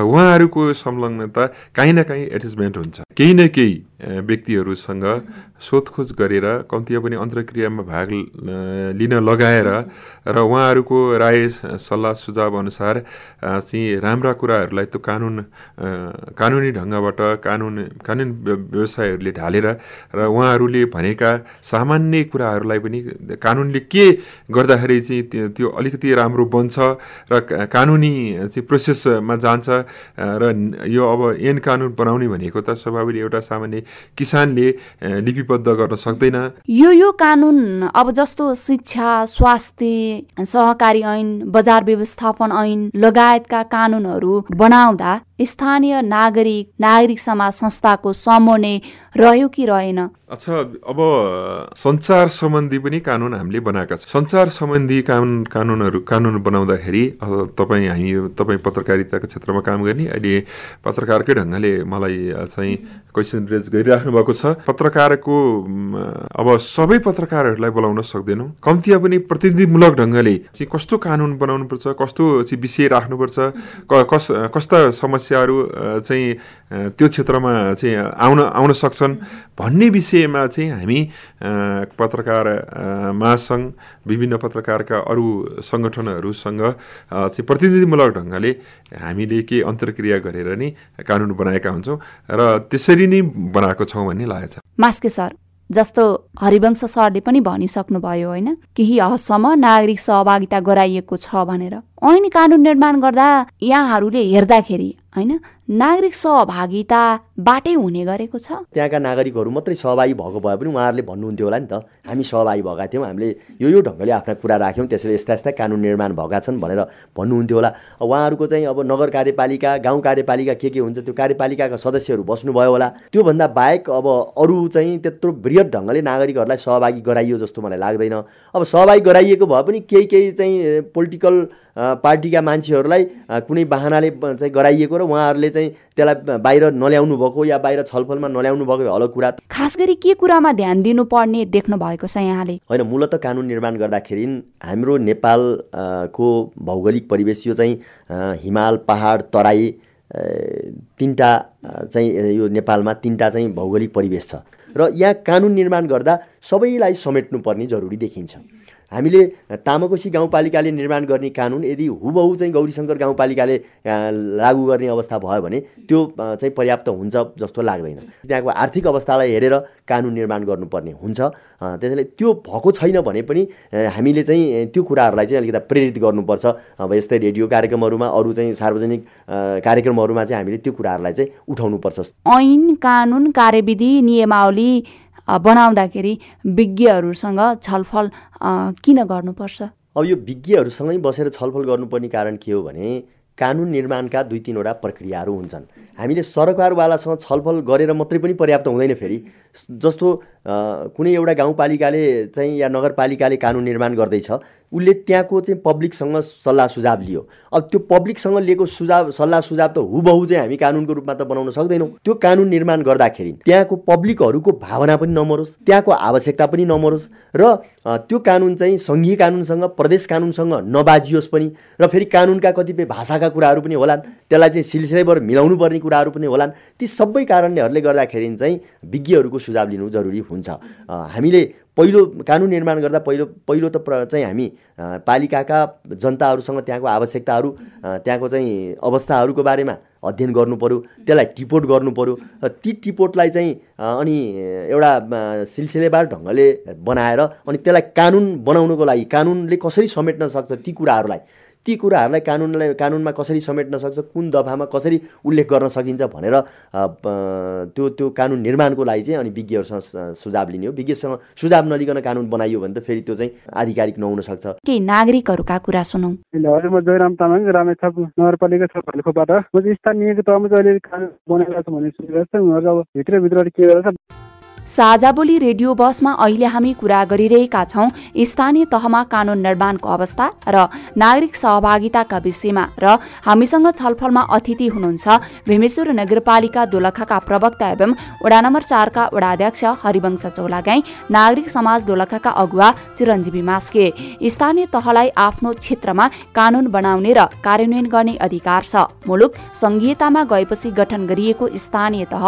उहाँहरूको संलग्नता काहीँ न काहीँ एट्याचमेन्ट हुन्छ। केही न केही व्यक्तिहरूसँग सोधखोज गरेर कम्तीमा पनि अन्तर्क्रियामा भाग लिन लगाएर र उहाँहरूको राय सल्लाह सुझाव अनुसार चाहिँ राम्रा कुराहरूलाई त्यो कानुन कानुनी ढङ्गबाट कानुन कानुन व्यवसायहरूले ढालेर र उहाँहरूले भनेका सामान्य कुराहरूलाई पनि कानुनले के गर्दाखेरि चाहिँ त्यो अलिकति राम्रो बन्छ र कानुनी चाहिँ प्रोसेसमा जान्छ र यो अब ऐन कानुन बनाउने भनेको त स्वाभाविक एउटा सामान्य किसानले लिपिबद्ध गर्न सक्दैन। यो यो कानुन अब जस्तो शिक्षा स्वास्थ्य सहकारी ऐन बजार व्यवस्थापन ऐन लगायतका कानुनहरू बनाउँदा स्थानीय नागरिक नागरिक समाज संस्थाको समन्वय रह्यो कि रहेन? अच्छा अब सञ्चार सम्बन्धी पनि कानुन हामीले बनाएका छौँ। सञ्चार सम्बन्धी कानुन कानुनहरू कानुन बनाउँदाखेरि तपाईँ हामी तपाईँ पत्रकारिताको क्षेत्रमा काम गर्ने अहिले पत्रकारकै ढङ्गले मलाई चाहिँ क्वेसन रेज गरिराख्नु भएको छ। पत्रकारको अब सबै पत्रकारहरूलाई बोलाउन सक्दैनौँ। कम्तीमा पनि प्रतिनिधिमूलक ढङ्गले चाहिँ कस्तो कानुन बनाउनुपर्छ कस्तो चाहिँ विषय राख्नुपर्छ कस कस्ता समस्याहरू चाहिँ त्यो क्षेत्रमा चाहिँ आउन आउन सक्छन् भन्ने विषयमा चाहिँ हामी पत्रकार महासङ्घ विभिन्न पत्रकारका अरू सङ्गठनहरूसँग चाहिँ प्रतिनिधिमूलक ढङ्गले हामीले के अन्तर्क्रिया गरेर नै कानुन बनाएका हुन्छौँ र त्यसरी नै बनाएको छौँ भन्ने लागेको छ। मास्के सर जस्तो हरिवंश सरले पनि भनिसक्नुभयो होइन केही हदसम्म नागरिक सहभागिता गराइएको छ भनेर। ऐन कानुन निर्माण गर्दा यहाँहरूले हेर्दाखेरि होइन? नागरिक सहभागिताबाटै हुने गरेको छ। त्यहाँका नागरिकहरू मात्रै सहभागी भएको भए पनि उहाँहरूले भन्नुहुन्थ्यो होला नि त। हामी सहभागी भएका थियौँ हामीले यो यो ढङ्गले आफ्ना कुरा राख्यौँ त्यसैले यस्ता यस्ता कानुन निर्माण भएका छन् भनेर भन्नुहुन्थ्यो होला। उहाँहरूको चाहिँ अब नगर कार्यपालिका गाउँ कार्यपालिका के के हुन्छ त्यो कार्यपालिकाका सदस्यहरू बस्नुभयो होला। त्योभन्दा बाहेक अब अरू चाहिँ त्यत्रो वृहत ढङ्गले नागरिकहरूलाई सहभागी गराइयो जस्तो मलाई लाग्दैन। अब सहभागी गराइएको भए पनि केही केही चाहिँ पोलिटिकल पार्टीका मान्छेहरूलाई कुनै बाहनाले चाहिँ गराइएको र उहाँहरूले चाहिँ त्यसलाई बाहिर नल्याउनु भएको या बाहिर छलफलमा नल्याउनु भएको हलो कुरा। खास गरी के कुरामा ध्यान दिनुपर्ने देख्नु भएको छ यहाँले? होइन मूलत कानुन निर्माण गर्दाखेरि हाम्रो नेपालको भौगोलिक परिवेश यो चाहिँ हिमाल पहाड तराई तिनवटा चाहिँ यो नेपालमा तिनवटा चाहिँ भौगोलिक परिवेश छ। र यहाँ कानुन निर्माण गर्दा सबैलाई समेट्नुपर्ने जरुरी देखिन्छ। हामीले तामाकोसी गाउँपालिकाले निर्माण गर्ने कानुन यदि हुबहु चाहिँ गौरीशङ्कर गाउँपालिकाले लागू गर्ने अवस्था भयो भने त्यो चाहिँ पर्याप्त हुन्छ जस्तो लाग्दैन। त्यहाँको आर्थिक अवस्थालाई हेरेर कानुन निर्माण गर्नुपर्ने हुन्छ। त्यसैले त्यो भएको छैन भने पनि हामीले चाहिँ त्यो कुराहरूलाई चाहिँ अलिकति प्रेरित गर्नुपर्छ। अब यस्तै रेडियो कार्यक्रमहरूमा अरू चाहिँ सार्वजनिक कार्यक्रमहरूमा चाहिँ हामीले त्यो कुराहरूलाई चाहिँ उठाउनुपर्छ। ऐन कानुन कार्यविधि नियमावली बनाउँदाखेरि विज्ञहरूसँग छलफल किन गर्नुपर्छ? अब यो विज्ञहरूसँगै बसेर छलफल गर्नुपर्ने कारण के हो भने कानुन निर्माणका दुई तिनवटा प्रक्रियाहरू हुन्छन्। हामीले सरकारवालासँग छलफल गरेर मात्रै पनि पर्याप्त हुँदैन फेरि। जस्तो कुनै एउटा गाउँपालिकाले चाहिँ या नगरपालिकाले कानुन निर्माण गर्दैछ उसले त्यहाँको चाहिँ पब्लिकसँग सल्लाह सुझाव लियो। अब त्यो पब्लिकसँग लिएको सुझाव सल्लाह सुझाव त हुबहु चाहिँ हामी कानुनको रूपमा त बनाउन सक्दैनौँ। त्यो कानुन निर्माण गर्दाखेरि त्यहाँको पब्लिकहरूको भावना पनि नमरोस् त्यहाँको आवश्यकता पनि नमरोस् र त्यो कानुन चाहिँ सङ्घीय कानुनसँग प्रदेश कानुनसँग नबाजियोस् पनि र फेरि कानुनका कतिपय भाषाका कुराहरू पनि होलान् त्यसलाई चाहिँ सिलसिलेभर मिलाउनु पर्ने कुराहरू पनि होलान्। ती सबै कारणलेहरूले गर्दाखेरि चाहिँ विज्ञहरूको सुझाव लिनु जरुरी हुन्छ हामीले पहिलो कानुन निर्माण गर्दा पहिलो पहिलो त चाहिँ हामी पालिकाका जनताहरूसँग त्यहाँको आवश्यकताहरू त्यहाँको चाहिँ अवस्थाहरूको बारेमा अध्ययन गर्नु पऱ्यो त्यसलाई टिपोट गर्नु पऱ्यो ती टिपोटलाई चाहिँ अनि एउटा सिलसिलेबार ढङ्गले बनाएर अनि त्यसलाई कानुन बनाउनुको लागि कानुनले कसरी समेट्न सक्छ ती कुराहरूलाई ती कुराहरूलाई कानुनलाई कानुनमा कसरी समेट्न सक्छ कुन दफामा कसरी उल्लेख गर्न सकिन्छ भनेर त्यो त्यो कानुन निर्माणको लागि चाहिँ अनि विज्ञहरूसँग सुझाव लिने हो। विज्ञसँग सुझाव नलिकन कानुन बनाइयो भने त फेरि त्यो चाहिँ आधिकारिक नहुन सक्छ। केही नागरिकहरूका कुरा सुनौ। हजुर म जयराम तामाङ रामेछाप नगरपालिका छ भालुखोबाट म चाहिँ स्थानीय तहमा चाहिँ अलिअलि कानुन बनाइरहेको छ भन्ने सुनिरहेको छ। उनीहरू अब भित्रभित्र के गरेर साझा बोली रेडियो बसमा अहिले हामी कुरा गरिरहेका छौँ स्थानीय तहमा कानुन निर्माणको अवस्था र नागरिक सहभागिताका विषयमा र हामीसँग छलफलमा अतिथि हुनुहुन्छ भीमेश्वर नगरपालिका दोलखाका प्रवक्ता एवं वडा नम्बर चारका वडाध्यक्ष हरिवंश चौलागाई नागरिक समाज दोलखाका अगुवा चिरञ्जीवी मास्के। स्थानीय तहलाई आफ्नो क्षेत्रमा कानुन बनाउने र कार्यान्वयन गर्ने अधिकार छ। मुलुक संघीयतामा गएपछि गठन गरिएको स्थानीय तह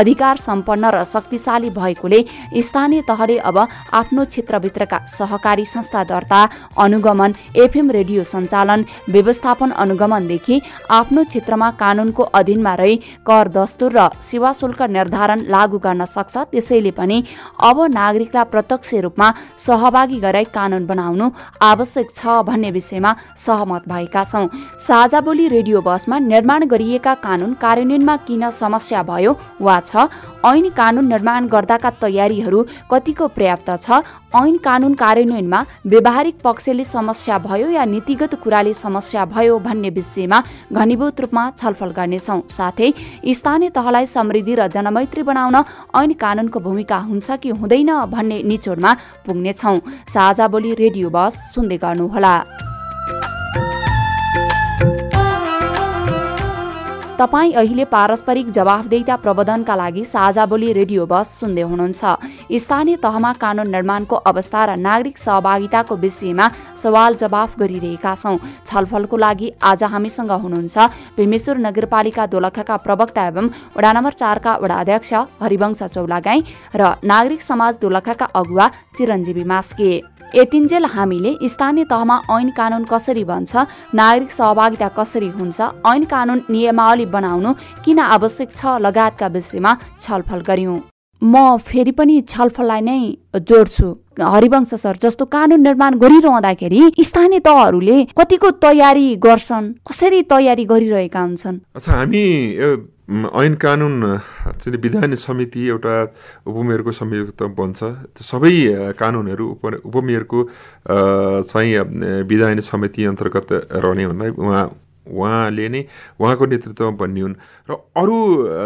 अधिकार सम्पन्न र शक्तिशाली भएकोले स्थानीय तहले अब आफ्नो क्षेत्रभित्रका सहकारी संस्था दर्ता अनुगमन एफएम रेडियो सञ्चालन व्यवस्थापन अनुगमनदेखि आफ्नो क्षेत्रमा कानुनको अधीनमा रही कर दस्तुर र सेवा शुल्क निर्धारण लागू गर्न सक्छ। त्यसैले पनि अब नागरिकलाई प्रत्यक्ष रूपमा सहभागी गराई कानुन बनाउनु आवश्यक छ भन्ने विषयमा सहमत भएका छौँ। साझा बोली रेडियो बसमा निर्माण गरिएका कानुन कार्यान्वयनमा किन समस्या भयो वा छ? ऐन कानुन निर्माण गर्दा दर्ताका तयारीहरू कतिको पर्याप्त छ? ऐन कानुन कार्यान्वयनमा व्यावहारिक पक्षले समस्या भयो या नीतिगत कुराले समस्या भयो भन्ने विषयमा घनीभूत रूपमा छलफल गर्नेछौँ। साथै स्थानीय तहलाई समृद्धि र जनमैत्री बनाउन ऐन कानुनको भूमिका हुन्छ कि हुँदैन भन्ने निचोडमा पुग्नेछौँ। साझा बोली रेडियो बस सुन्दै गर्नुहोला। तपाईँ अहिले पारस्परिक जवाफदेहिता प्रबन्धनका लागि साझा बोली रेडियो बस सुन्दै हुनुहुन्छ। स्थानीय तहमा कानुन निर्माणको अवस्था र नागरिक सहभागिताको विषयमा सवाल जवाफ गरिरहेका छौँ। छलफलको लागि आज हामीसँग हुनुहुन्छ भीमेश्वर नगरपालिका दोलखाका प्रवक्ता एवं वडा नम्बर चारका वडा अध्यक्ष हरिवंश चौलागाई र नागरिक समाज दोलखाका अगुवा चिरञ्जीवी मास्के। यतिन्जेल हामीले स्थानीय तहमा ऐन कानुन कसरी बन्छ नागरिक सहभागिता कसरी हुन्छ ऐन कानुन नियमावली बनाउनु किन आवश्यक छ लगायतका विषयमा छलफल गर्यौं म फेरि पनि छलफललाई नै जोड्छु। हरिवंश सर जस्तो कानुन निर्माण गरिरहँदाखेरि स्थानीय तहहरूले कतिको तयारी गर्छन्? कसरी तयारी गरिरहेका हुन्छन्? अच्छा हामी ऐन कानुन चाहिँ विधान समिति एउटा उपमेयरको संयुक्त बन्छ। सबै कानुनहरू उप उपमेयरको चाहिँ विधान समिति अन्तर्गत रहने भन्दा उहाँ उहाँले नै उहाँको नेतृत्वमा बन्ने हुन्। र अरू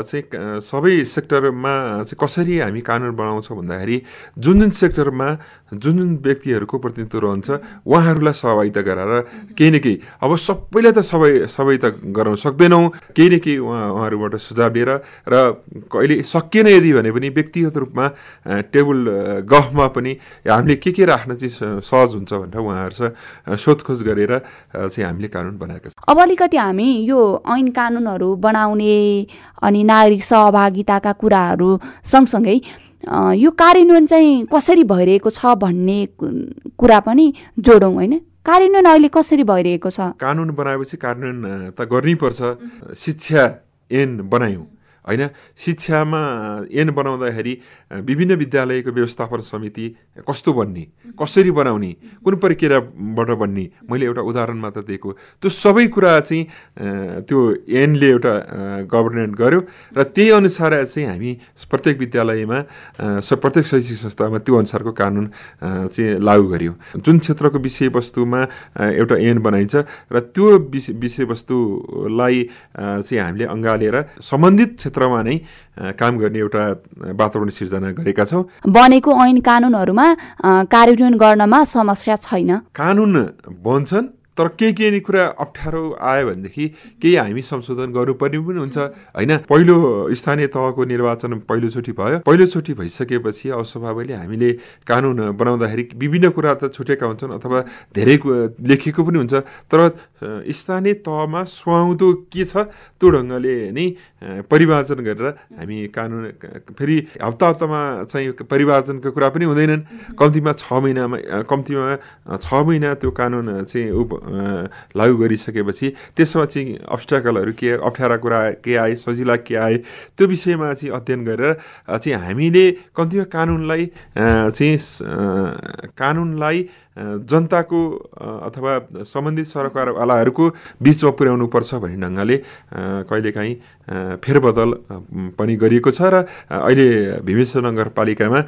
चाहिँ सबै सेक्टरमा चाहिँ कसरी हामी कानुन बनाउँछौँ भन्दाखेरि जुन जुन सेक्टरमा जुन जुन व्यक्तिहरूको प्रतिनिधित्व रहन्छ उहाँहरूलाई सहभागिता गराएर केही न केही अब सबैलाई त सबै सबै त गराउन सक्दैनौँ। केही न केही उहाँ उहाँहरूबाट सुझाव लिएर र कहिले सकिएन यदि भने पनि व्यक्तिगत रूपमा टेबल गफमा पनि हामीले के के राख्न चाहिँ सहज हुन्छ भनेर उहाँहरूसँग सोधखोज गरेर चाहिँ हामीले कानुन बनाएका छौँ। अलिकति हामी यो ऐन कानुनहरू बनाउने अनि नागरिक सहभागिताका कुराहरू सँगसँगै यो कार्यान्वयन चाहिँ कसरी भइरहेको छ भन्ने कुरा पनि जोडौँ होइन? कार्यान्वयन अहिले कसरी भइरहेको छ? कानुन बनाएपछि कार्यान्वयन त गर्नैपर्छ। शिक्षा ऐन बनायौँ। होइन? शिक्षामा ऐन बनाउँदाखेरि विभिन्न विद्यालयको व्यवस्थापन समिति कस्तो बन्ने? कसरी बनाउने? कुन प्रक्रियाबाट बन्ने? मैले एउटा उदाहरण मात्र दिएको। त्यो सबै कुरा चाहिँ त्यो ऐनले एउटा गभर्नेन्ट गर्यो र त्यही अनुसार चाहिँ हामी प्रत्येक विद्यालयमा प्रत्येक शैक्षिक संस्थामा त्यो अनुसारको कानुन चाहिँ लागू गर्यो। जुन क्षेत्रको विषयवस्तुमा एउटा ऐन बनाइन्छ र त्यो विषयवस्तुलाई चाहिँ हामीले अँगालेर सम्बन्धित क्षेत्रमा नै काम गर्ने एउटा वातावरण सिर्जना गरेका छौँ। बनेको ऐन कानुनहरूमा कार्यान्वयन गर्नमा समस्या छैन। कानुन बन्छन् तर केही केही कुरा अप्ठ्यारो आयो भनेदेखि केही हामी संशोधन गर्नुपर्ने पनि हुन्छ। होइन पहिलो स्थानीय तहको निर्वाचन पहिलोचोटि भयो। पहिलोचोटि भइसकेपछि अस्वभावले हामीले कानुन बनाउँदाखेरि विभिन्न कुरा त छुटेका हुन्छन् अथवा धेरै लेखिएको पनि हुन्छ। तर स्थानीय तहमा सुहाउँदो के छ त्यो ढङ्गले नै परिवार्जन गरेर हामी कानुन फेरि हप्ता हप्तामा चाहिँ परिवार्जनको कुरा पनि हुँदैनन्। कम्तीमा छ महिनामा कम्तीमा छ महिना त्यो कानुन चाहिँ उप लागु गरिसकेपछि त्यसमा चाहिँ अब्स्ट्याकलहरू के अप्ठ्यारा कुरा के आए सजिला के आए त्यो विषयमा चाहिँ अध्ययन गरेर चाहिँ हामीले कम्तीमा कानुनलाई चाहिँ कानुनलाई जनताको अथवा सम्बन्धित सरकारवालाहरूको बिचमा पुर्याउनु पर्छ भन्ने ढङ्गले कहिलेकाहीँ फेरबदल पनि गरिएको छ र अहिले भीमेश्वर नगरपालिकामा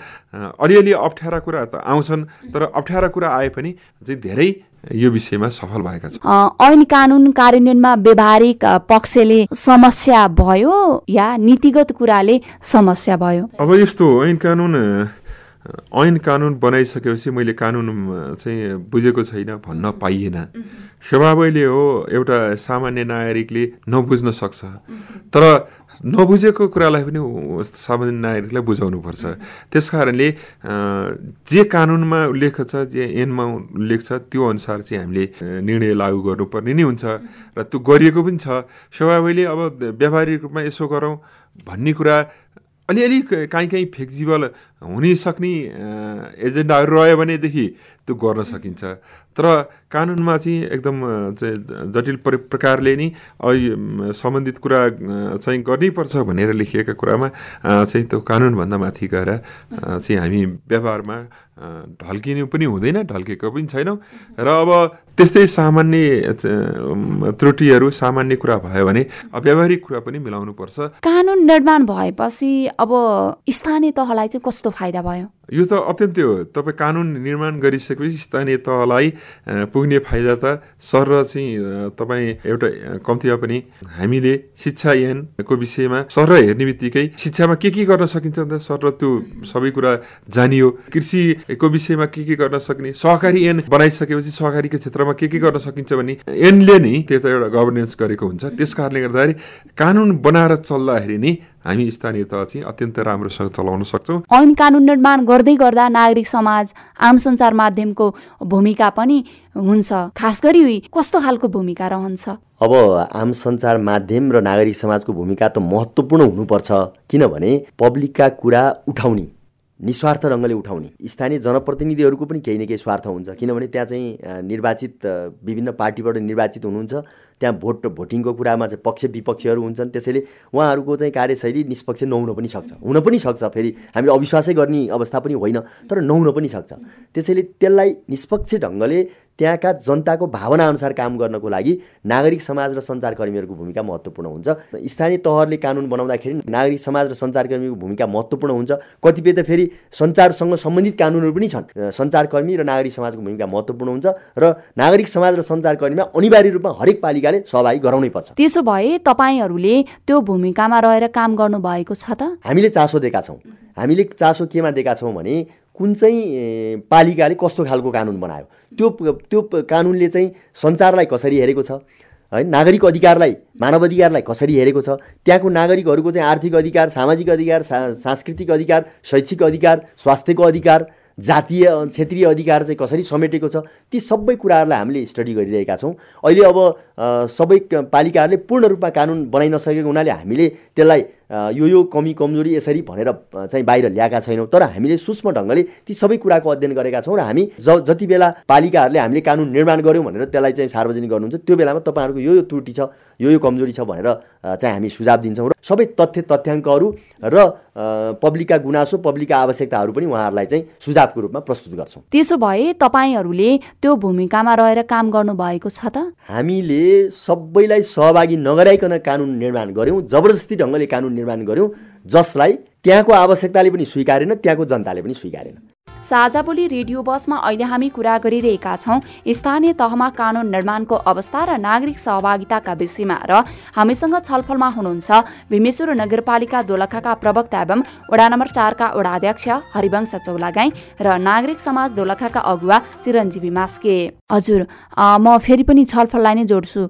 अलिअलि अप्ठ्यारा कुरा त आउँछन् तर अप्ठ्यारा कुरा आए पनि चाहिँ धेरै यो विषयमा सफल भएका छन्। ऐन कानुन कार्यान्वयनमा व्यवहारिक पक्षले समस्या भयो या नीतिगत कुराले समस्या भयो? अब यस्तो ऐन कानुन ऐन कानुन बनाइसकेपछि मैले कानुन चाहिँ बुझेको छैन भन्न पाइएन। स्वभावैले हो एउटा सामान्य नागरिकले नबुझ्न सक्छ। तर नबुझेको कुरालाई पनि सामान्य नागरिकलाई बुझाउनुपर्छ। त्यस कारणले जे कानुनमा उल्लेख छ जे ऐनमा उल्लेख छ त्यो अनुसार चाहिँ हामीले निर्णय लागू गर्नुपर्ने नै हुन्छ र त्यो गरिएको पनि छ। स्वभावैले अब व्यावहारिक रूपमा यसो गरौँ भन्ने कुरा अलिअलि काहीँ काहीँ फ्लेक्जिबल हुनै सक्ने एजेन्डाहरू रह्यो भनेदेखि त्यो गर्न सकिन्छ। तर कानुनमा चाहिँ एकदम चाहिँ जटिल प्रकारले नै सम्बन्धित कुरा चाहिँ गर्नैपर्छ भनेर लेखिएका कुरामा चाहिँ त्यो कानुनभन्दा माथि गएर चाहिँ हामी व्यवहारमा ढल्किनु पनि हुँदैन ढल्केको पनि छैनौँ। र अब त्यस्तै सामान्य त्रुटिहरू सामान्य कुरा भयो भने व्यावहारिक कुरा पनि मिलाउनु पर्छ। कानुन निर्माण भएपछि अब स्थानीय तहलाई चाहिँ कस्तो फाइदा भयो? यो त अत्यन्तै हो। तपाईँ कानुन निर्माण गरिसकेपछि स्थानीय तहलाई पुग्ने फाइदा त सर चाहिँ तपाईँ एउटा कम्तीमा पनि हामीले शिक्षा ऐनको विषयमा सर हेर्ने बित्तिकै शिक्षामा के के गर्न सकिन्छ भन्दा सर त्यो सबै कुरा जानियो। कृषिको विषयमा के के गर्न सक्ने सहकारी ऐन बनाइसकेपछि सहकारीको क्षेत्रमा के के गर्न सकिन्छ भने ऐनले नै त्यो त एउटा गभर्नेन्स गरेको हुन्छ। त्यस कारणले गर्दाखेरि कानुन बनाएर चल्दाखेरि नै हामी स्थानीय तह चाहिँ अत्यन्त राम्रोसँग चलाउन सक्छौँ। ऐन कानुन निर्माण गर्दै गर्दा नागरिक समाज आम सञ्चार माध्यमको भूमिका पनि हुन्छ। खास गरी कस्तो खालको भूमिका रहन्छ? अब आम सञ्चार माध्यम र नागरिक समाजको भूमिका त महत्त्वपूर्ण हुनुपर्छ किनभने पब्लिकका कुरा उठाउने निस्वार्थ ढङ्गले उठाउने स्थानीय जनप्रतिनिधिहरूको पनि केही न केही स्वार्थ हुन्छ। किनभने त्यहाँ चाहिँ निर्वाचित विभिन्न पार्टीबाट निर्वाचित हुनुहुन्छ। त्यहाँ भोट भोटिङको कुरामा चाहिँ पक्ष विपक्षीहरू हुन्छन् त्यसैले उहाँहरूको चाहिँ कार्यशैली निष्पक्ष नहुन पनि सक्छ। हुन पनि सक्छ फेरि हामीले अविश्वासै गर्ने अवस्था पनि होइन तर नहुन पनि सक्छ। त्यसैले त्यसलाई निष्पक्ष ढङ्गले त्यहाँका जनताको भावना अनुसार काम गर्नको लागि नागरिक समाज र सञ्चारकर्मीहरूको भूमिका महत्त्वपूर्ण हुन्छ। स्थानीय तहहरूले कानुन बनाउँदाखेरि नागरिक समाज र सञ्चारकर्मीको भूमिका महत्त्वपूर्ण हुन्छ। कतिपय त फेरि सञ्चारसँग सम्बन्धित कानुनहरू पनि छन्। सञ्चारकर्मी र नागरिक समाजको भूमिका महत्त्वपूर्ण हुन्छ र नागरिक समाज र सञ्चारकर्मीमा अनिवार्य रूपमा हरेक पालिकाले सहभागी गराउनै पर्छ। त्यसो भए तपाईँहरूले त्यो भूमिकामा रहेर काम गर्नु भएको छ त? हामीले चासो दिएका छौँ। हामीले चासो केमा दिएका छौँ भने कुन चाहिँ पालिकाले कस्तो खालको कानुन बनायो? त्यो त्यो कानुनले चाहिँ सञ्चारलाई कसरी हेरेको छ? है नागरिक अधिकारलाई मानव अधिकारलाई कसरी हेरेको छ? त्यहाँको नागरिकहरूको चाहिँ आर्थिक अधिकार सामाजिक अधिकार सांस्कृतिक अधिकार शैक्षिक अधिकार स्वास्थ्यको अधिकार जातीय क्षेत्रीय अधिकार चाहिँ कसरी समेटेको छ? ती सबै कुराहरूलाई हामीले स्टडी गरिरहेका छौँ। अहिले अब सबै पालिकाहरूले पूर्ण रूपमा कानुन बनाइ नसकेको हुनाले हामीले त्यसलाई यो यो कमी कमजोरी यसरी भनेर चाहिँ बाहिर ल्याएका छैनौँ। तर हामीले सूक्ष्म ढङ्गले ती सबै कुराको अध्ययन गरेका छौँ र हामी ज जति बेला पालिकाहरूले हामीले कानुन निर्माण गऱ्यौँ भनेर त्यसलाई चाहिँ सार्वजनिक गर्नुहुन्छ त्यो बेलामा तपाईँहरूको यो यो त्रुटि छ यो यो कमजोरी छ भनेर चाहिँ हामी सुझाव दिन्छौँ र सबै तथ्य तथ्याङ्कहरू र पब्लिकका गुनासो पब्लिकका आवश्यकताहरू पनि उहाँहरूलाई चाहिँ सुझावको रूपमा प्रस्तुत गर्छौँ। त्यसो भए तपाईँहरूले त्यो भूमिकामा रहेर काम गर्नुभएको छ त? हामीले सबैलाई सहभागी नगराइकन कानुन निर्माण गऱ्यौँ जबरजस्ती ढङ्गले कानुन निर्माण गऱ्यौँ। जसलाई त्यहाँको आवश्यकताले पनि स्वीकारेन त्यहाँको जनताले पनि स्वीकारेन। साझा बोली रेडियो बसमा अहिले हामी कुरा गरिरहेका छौँ। स्थानीय तहमा कानुन निर्माणको अवस्था र नागरिक सहभागिताका विषयमा र हामीसँग छलफलमा हुनुहुन्छ भीमेश्वर नगरपालिका दोलखाका प्रवक्ता एवं वडा नम्बर चारका वडाध्यक्ष हरिवंश चौलागाई र नागरिक समाज दोलखाका अगुवा चिरञ्जीवी मास्के। हजुर म फेरि पनि छलफललाई नै जोड्छु।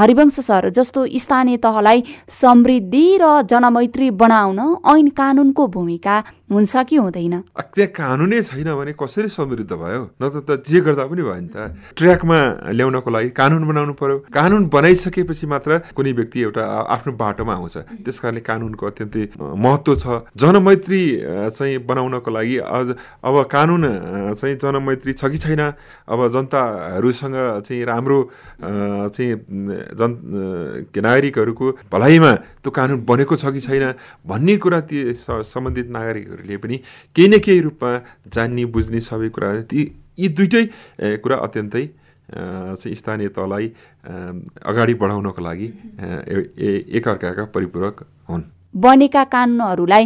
हरिवंश सर जस्तो स्थानीय तहलाई समृद्धि र जनमैत्री बनाउन ऐन कानुनको भूमिका हुन्छ कि हुँदैन। त्यहाँ कानुनै छैन भने कसरी समृद्ध भयो? न त जे गर्दा पनि भयो नि त। ट्र्याकमा ल्याउनको लागि कानुन बनाउनु पर्यो। कानुन बनाइसकेपछि मात्र कुनै व्यक्ति एउटा आफ्नो बाटोमा आउँछ। त्यस कारणले कानुनको अत्यन्तै महत्त्व छ। जनमैत्री चाहिँ बनाउनको लागि अब कानुन चाहिँ जनमैत्री छ कि छैन? अब जनताहरूसँग चाहिँ राम्रो चाहिँ जन नागरिकहरूको भलाइमा त्यो कानुन बनेको छ कि छैन? भन्ने कुरा ती सम्बन्धित नागरिकहरू मान्छेहरूले पनि केही न केही रूपमा जान्ने बुझ्ने सबै कुरा ती यी दुइटै कुरा अत्यन्तै चाहिँ स्थानीय तहलाई अगाडि बढाउनको लागि एकअर्काका परिपूरक हुन्। बनेका कानुनहरूलाई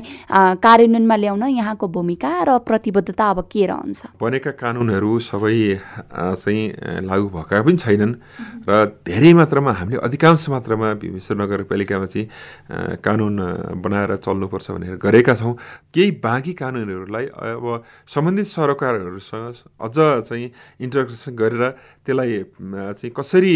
कार्यान्वयनमा ल्याउन यहाँको भूमिका र प्रतिबद्धता अब के रहन्छ? बनेका कानुनहरू सबै चाहिँ लागू भएका पनि छैनन् र धेरै मात्रामा हामीले अधिकांश मात्रामा भीमेश्वर नगरपालिकामा चाहिँ कानुन बनाएर चल्नुपर्छ भनेर गरेका छौँ। केही बाँकी कानुनहरूलाई अब सम्बन्धित सरकारहरूसँग अझ चाहिँ इन्टरेक्सन गरेर त्यसलाई चाहिँ कसरी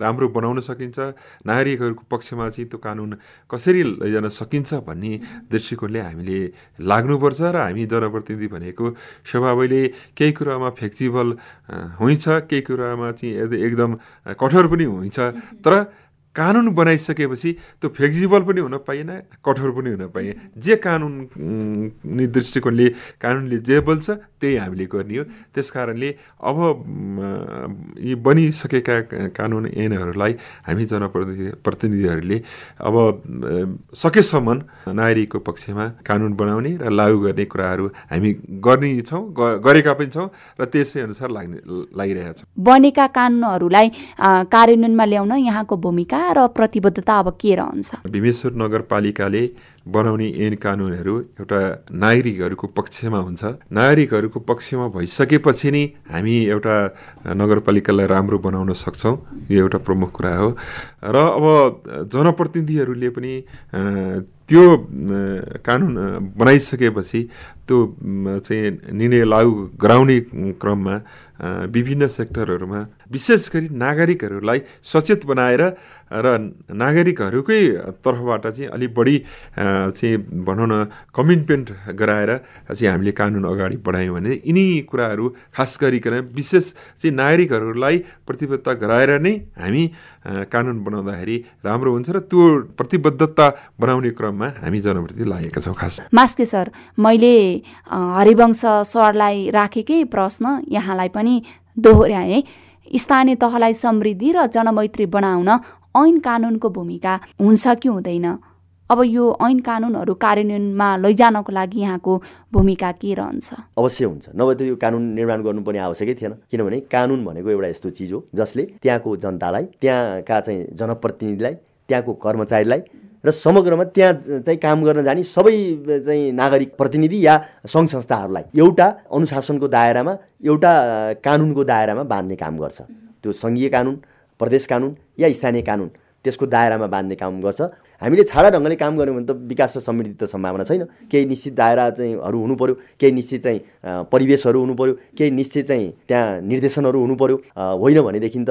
राम्रो बनाउन सकिन्छ नागरिकहरूको पक्षमा चाहिँ त्यो कानुन कसरी लैजान सकिन्छ भन्ने दृष्टिकोणले हामीले लाग्नुपर्छ र हामी जनप्रतिनिधि भनेको स्वभावैले केही कुरामा फ्लेक्सिबल हुन्छ केही कुरामा चाहिँ एकदम कठोर पनि हुन्छ तर कानुन बनाइसकेपछि त्यो फ्लेक्जिबल पनि हुन पाइएन कठोर पनि हुन पाइएन जे कानुन दृष्टिकोणले कानुनले जे बोल्छ त्यही हामीले गर्ने हो। त्यस कारणले अब यी बनिसकेका कानुन ऐनहरूलाई हामी जनप्रतिनिधि प्रतिनिधिहरूले अब सकेसम्म नागरिकको पक्षमा कानुन बनाउने र लागू गर्ने कुराहरू हामी गर्नेछौँ गरेका पनि छौँ र त्यसै अनुसार लाग्ने लागिरहेका छौँ। बनेका कानुनहरूलाई कार्यान्वयनमा ल्याउन यहाँको भूमिका र प्रतिबद्धता अब के रहन्छ? भीमेश्वर नगरपालिकाले बनाउने ऐन कानुनहरू एउटा नागरिकहरूको पक्षमा हुन्छ। नागरिकहरूको पक्षमा भइसकेपछि नै हामी एउटा नगरपालिकालाई राम्रो बनाउन सक्छौँ। यो एउटा प्रमुख कुरा हो। र अब जनप्रतिनिधिहरूले पनि त्यो कानुन बनाइसकेपछि त्यो चाहिँ निर्णय लागू गराउने क्रममा विभिन्न सेक्टरहरूमा विशेष गरी नागरिकहरूलाई सचेत बनाएर र नागरिकहरूकै तर्फबाट चाहिँ अलिक बढी चाहिँ भनौँ न कमिटमेन्ट गराएर चाहिँ हामीले कानुन अगाडि बढायौँ भने यिनी कुराहरू खास गरिकन विशेष चाहिँ नागरिकहरूलाई प्रतिबद्धता गराएर नै हामी कानुन बनाउँदाखेरि राम्रो हुन्छ र त्यो प्रतिबद्धता बनाउने क्रममा हामी जनप्रति लागेका छौँ खास। मास्के सर मैले हरिवंश सरलाई राखेकै प्रश्न यहाँलाई पनि दोहोऱ्याएँ। स्थानीय तहलाई समृद्धि र जनमैत्री बनाउन ऐन कानुनको भूमिका हुन्छ कि हुँदैन? अब यो ऐन कानुनहरू कार्यान्वयनमा लैजानको लागि यहाँको भूमिका के रहन्छ? अवश्य हुन्छ। नभए त यो कानुन निर्माण गर्नुपर्ने आवश्यकै थिएन। किनभने कानुन भनेको एउटा यस्तो चिज हो जसले त्यहाँको जनतालाई त्यहाँका चाहिँ जनप्रतिनिधिलाई त्यहाँको कर्मचारीलाई र समग्रमा त्यहाँ चाहिँ काम गर्न जाने सबै चाहिँ नागरिक प्रतिनिधि या सङ्घ संस्थाहरूलाई एउटा अनुशासनको दायरामा एउटा कानुनको दायरामा बाँध्ने काम गर्छ। त्यो सङ्घीय कानुन प्रदेश कानुन या स्थानीय कानुन। त्यसको दायरामा बाँध्ने काम गर्छ। हामीले छाडा ढङ्गले काम गऱ्यौँ भने त विकास र समृद्धि त सम्भावना छैन। केही निश्चित दायरा चाहिँ हरू हुनु पऱ्यो केही निश्चित चाहिँ परिवेशहरू हुनु पऱ्यो केही निश्चित चाहिँ त्यहाँ निर्देशनहरू हुनु पऱ्यो होइन भनेदेखि त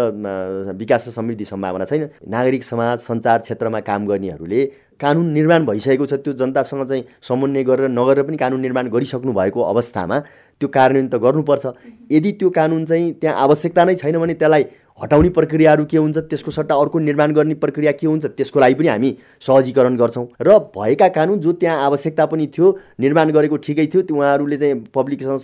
विकास र समृद्धि सम्भावना छैन। नागरिक समाज सञ्चार क्षेत्रमा काम गर्नेहरूले कानुन निर्माण भइसकेको छ त्यो जनतासँग चाहिँ समन्वय गरेर नगरेर पनि कानुन निर्माण गरिसक्नु भएको अवस्थामा त्यो कार्यान्वयन त गर्नुपर्छ। यदि त्यो कानुन चाहिँ त्यहाँ आवश्यकता नै छैन भने त्यसलाई हटाउने प्रक्रियाहरू के हुन्छ त्यसको सट्टा अर्को निर्माण गर्ने प्रक्रिया के हुन्छ त्यसको लागि पनि हामी सहजीकरण गर्छौँ। र भएका कानुन जो त्यहाँ आवश्यकता पनि थियो निर्माण गरेको ठिकै थियो त्यो उहाँहरूले चाहिँ पब्लिकसँग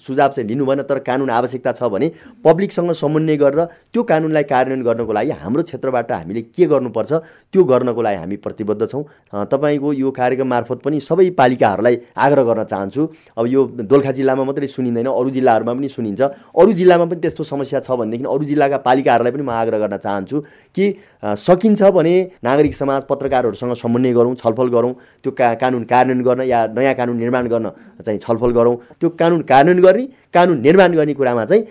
सुझाव चाहिँ लिनु भएन तर कानुन आवश्यकता छ भने पब्लिकसँग समन्वय गरेर त्यो कानुनलाई कार्यान्वयन गर्नको लागि हाम्रो क्षेत्रबाट हामीले के गर्नुपर्छ त्यो गर्नको लागि हामी प्रतिबद्ध छौँ तपाईँको यो कार्यक्रम मार्फत पनि सबै पालिकाहरूलाई आग्रह गर्न चाहन्छु। अब यो दोलखा जिल्लामा मात्रै सुनिँदैन अरू जिल्लाहरूमा पनि सुनिन्छ। अरू जिल्लामा पनि त्यस्तो समस्या छ भनेदेखि अरू जिल्ला जिल्लाका पालिकाहरूलाई पनि म आग्रह गर्न चाहन्छु कि सकिन्छ भने नागरिक समाज पत्रकारहरूसँग समन्वय गरौँ छलफल गरौँ। त्यो का कानुन कार्यान्वयन गर्न या नयाँ कानुन निर्माण गर्न चाहिँ छलफल गरौँ। त्यो कानुन कार्यान्वयन गर्ने कानुन निर्माण गर्ने कुरामा चाहिँ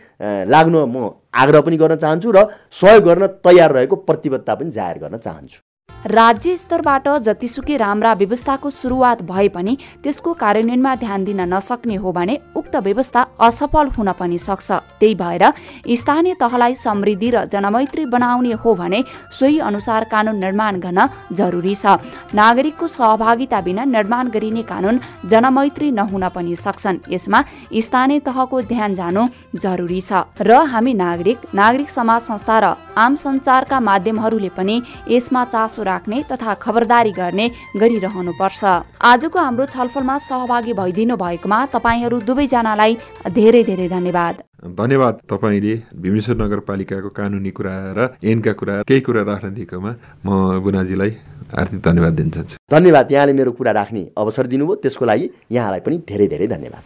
लाग्न म आग्रह पनि गर्न चाहन्छु र सहयोग गर्न तयार रहेको प्रतिबद्धता पनि जाहेर गर्न चाहन्छु। राज्य स्तरबाट जतिसुकै राम्रा व्यवस्थाको सुरुवात भए पनि त्यसको कार्यान्वयनमा ध्यान दिन नसक्ने हो भने उक्त व्यवस्था असफल हुन पनि सक्छ। त्यही भएर स्थानीय तहलाई समृद्धि र जनमैत्री बनाउने हो भने सोही अनुसार कानुन निर्माण गर्न जरुरी छ। नागरिकको सहभागिता बिना निर्माण गरिने कानुन जनमैत्री नहुन पनि सक्छन्। यसमा स्थानीय तहको ध्यान जानु जरुरी छ र हामी नागरिक नागरिक समाज संस्था र आम सञ्चारका माध्यमहरूले पनि यसमा चासो राख्ने तथा खबरदारी गर्ने गरिरहनुपर्छ। आजको हाम्रो छलफलमा सहभागी भइदिनु भएकोमा तपाईँहरू दुवैजनालाई धेरै धेरै धन्यवाद। धन्यवाद तपाईँले भीमेश्वर नगरपालिकाको कानुनी कुरा र ऐनका कुरा केही कुरा राख्न दिएकोमा म बुनाजीलाई हार्दिक धन्यवाद दिन चाहन्छु। धन्यवाद यहाँले मेरो कुरा राख्ने अवसर दिनुभयो त्यसको लागि यहाँलाई पनि धेरै धेरै धन्यवाद।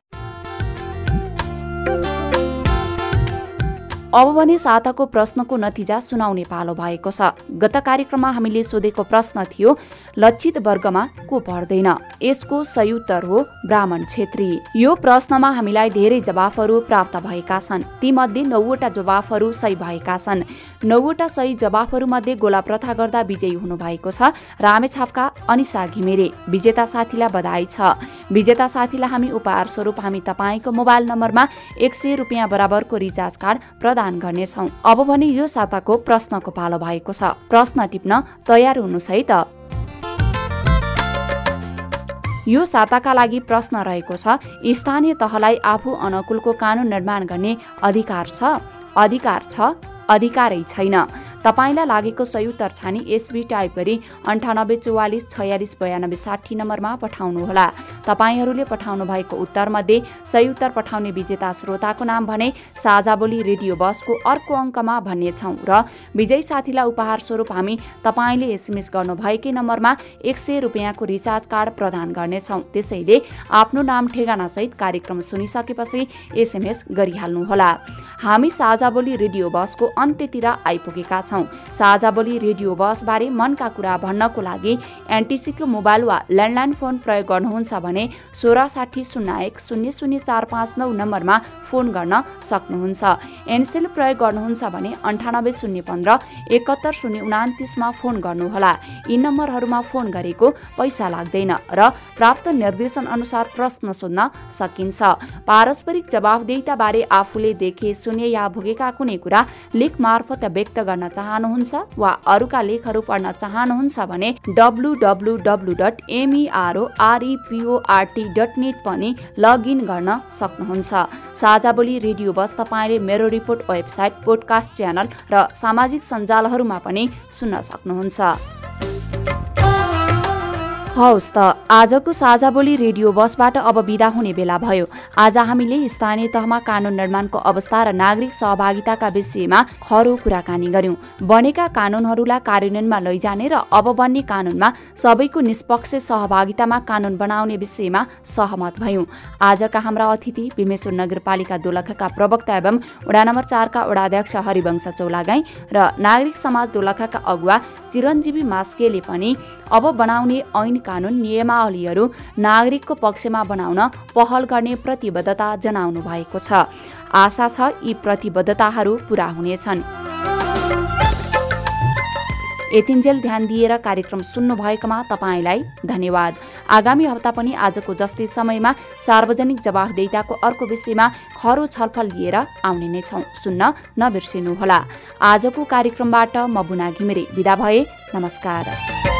अब भने साताको प्रश्नको नतिजा सुनाउने पालो भएको छ। गत कार्यक्रममा हामीले सोधेको प्रश्न थियो लक्षित वर्गमा को पर्दैन यसको सही उत्तर हो ब्राह्मण छेत्री। यो प्रश्नमा हामीलाई धेरै जवाफहरू प्राप्त भएका छन्। तीमध्ये नौवटा जवाफहरू सही भएका छन्। नौवटा सही जवाफहरू मध्ये गोला प्रथा गर्दा विजयी हुनु भएको छ रामेछापका अनिसा घिमिरे। विजेता साथीलाई बधाई छ। विजेता साथीलाई हामी उपहार स्वरूप हामी तपाईँको मोबाइल नम्बरमा एक सय रुपियाँ बराबरको रिचार्ज कार्ड प्रदान गर्नेछौ। अब भने यो साताको प्रश्नको पालो भएको छ। प्रश्न टिप्न तयार हुनुहोस् है त यो साताका लागि प्रश्न रहेको छ स्थानीय तहलाई आफू अनुकूलको कानुन निर्माण गर्ने अधिकार छ? अधिकार छ अधिकारै छैन। तपाईँलाई लागेको सही उत्तर छानी एसबी टाइप गरी अन्ठानब्बे चौवालिस छयालिस बयानब्बे साठी नम्बरमा पठाउनुहोला। तपाईँहरूले पठाउनु भएको उत्तरमध्ये सही उत्तर पठाउने विजेता श्रोताको नाम भने साझा बोली रेडियो बसको अर्को अङ्कमा भन्नेछौँ र विजयी साथीलाई उपहार स्वरूप हामी तपाईँले एसएमएस गर्नुभएकै नम्बरमा एक सय रुपियाँको रिचार्ज कार्ड प्रदान गर्नेछौँ। त्यसैले आफ्नो नाम ठेगानासहित कार्यक्रम सुनिसकेपछि एसएमएस गरिहाल्नुहोला। हामी साझा बोली रेडियो बसको अन्त्यतिर आइपुगेका छौँ। साझा बोली रेडियो बसबारे मनका कुरा भन्नको लागि एनटिसीको मोबाइल वा ल्यान्डलाइन फोन प्रयोग गर्नुहुन्छ भने सोह्र साठी शून्य एक शून्य शून्य चार पाँच नौ नम्बरमा फोन गर्न सक्नुहुन्छ। एनसेल प्रयोग गर्नुहुन्छ भने अन्ठानब्बे शून्य पन्ध्र एकहत्तर शून्य उनातिसमा फोन गर्नुहोला। यी नम्बरहरूमा फोन गरेको पैसा लाग्दैन र प्राप्त निर्देशन अनुसार प्रश्न सोध्न सकिन्छ। पारस्परिक जवाफदेहिताबारे आफूले देखे सुने या भोगेका कुनै कुरा लेख मार्फत व्यक्त गर्न चाहनुहुन्छ वा अरूका लेखहरू पढ्न चाहनुहुन्छ भने W W W dot MEROREPORT dot net पनि लगइन गर्न सक्नुहुन्छ। साझा बोली रेडियो बस तपाईँले मेरो रिपोर्ट वेबसाइट पोडकास्ट च्यानल र सामाजिक सञ्जालहरूमा पनि सुन्न सक्नुहुन्छ। हौस् त। आजको साझा बोली रेडियो बसबाट अब विदा हुने बेला भयो। आज हामीले स्थानीय तहमा कानुन निर्माणको अवस्था र नागरिक सहभागिताका विषयमा खरो कुराकानी गर्यौं। बनेका कानुनहरूलाई कार्यान्वयनमा लैजाने र अब बन्ने कानुनमा सबैको निष्पक्ष सहभागितामा कानुन बनाउने विषयमा सहमत भयौं। आजका हाम्रा अतिथि भीमेश्वर नगरपालिका दोलखाका प्रवक्ता एवं वडा नम्बर चारका वडाध्यक्ष हरिवंश चौलागाई र नागरिक समाज दोलखाका अगुवा चिरञ्जीवी मास्केले पनि अब बनाउने ऐन कानुन नियमावलीहरू नागरिकको पक्षमा बनाउन पहल गर्ने प्रतिबद्धता जनाउनु भएको छ। आशा छ यी प्रतिबद्धताहरू पूरा हुनेछन्। यतिन्जेल ध्यान दिएर कार्यक्रम सुन्नु भएकोमा तपाईँलाई धन्यवाद। आगामी हप्ता पनि आजको जस्तै समयमा सार्वजनिक जवाफदेताको अर्को विषयमा खरो छलफल लिएर आउने नै छौँ। सुन्न नबिर्सिनुहोला। आजको कार्यक्रमबाट म बुना घिमिरे विदा भए नमस्कार।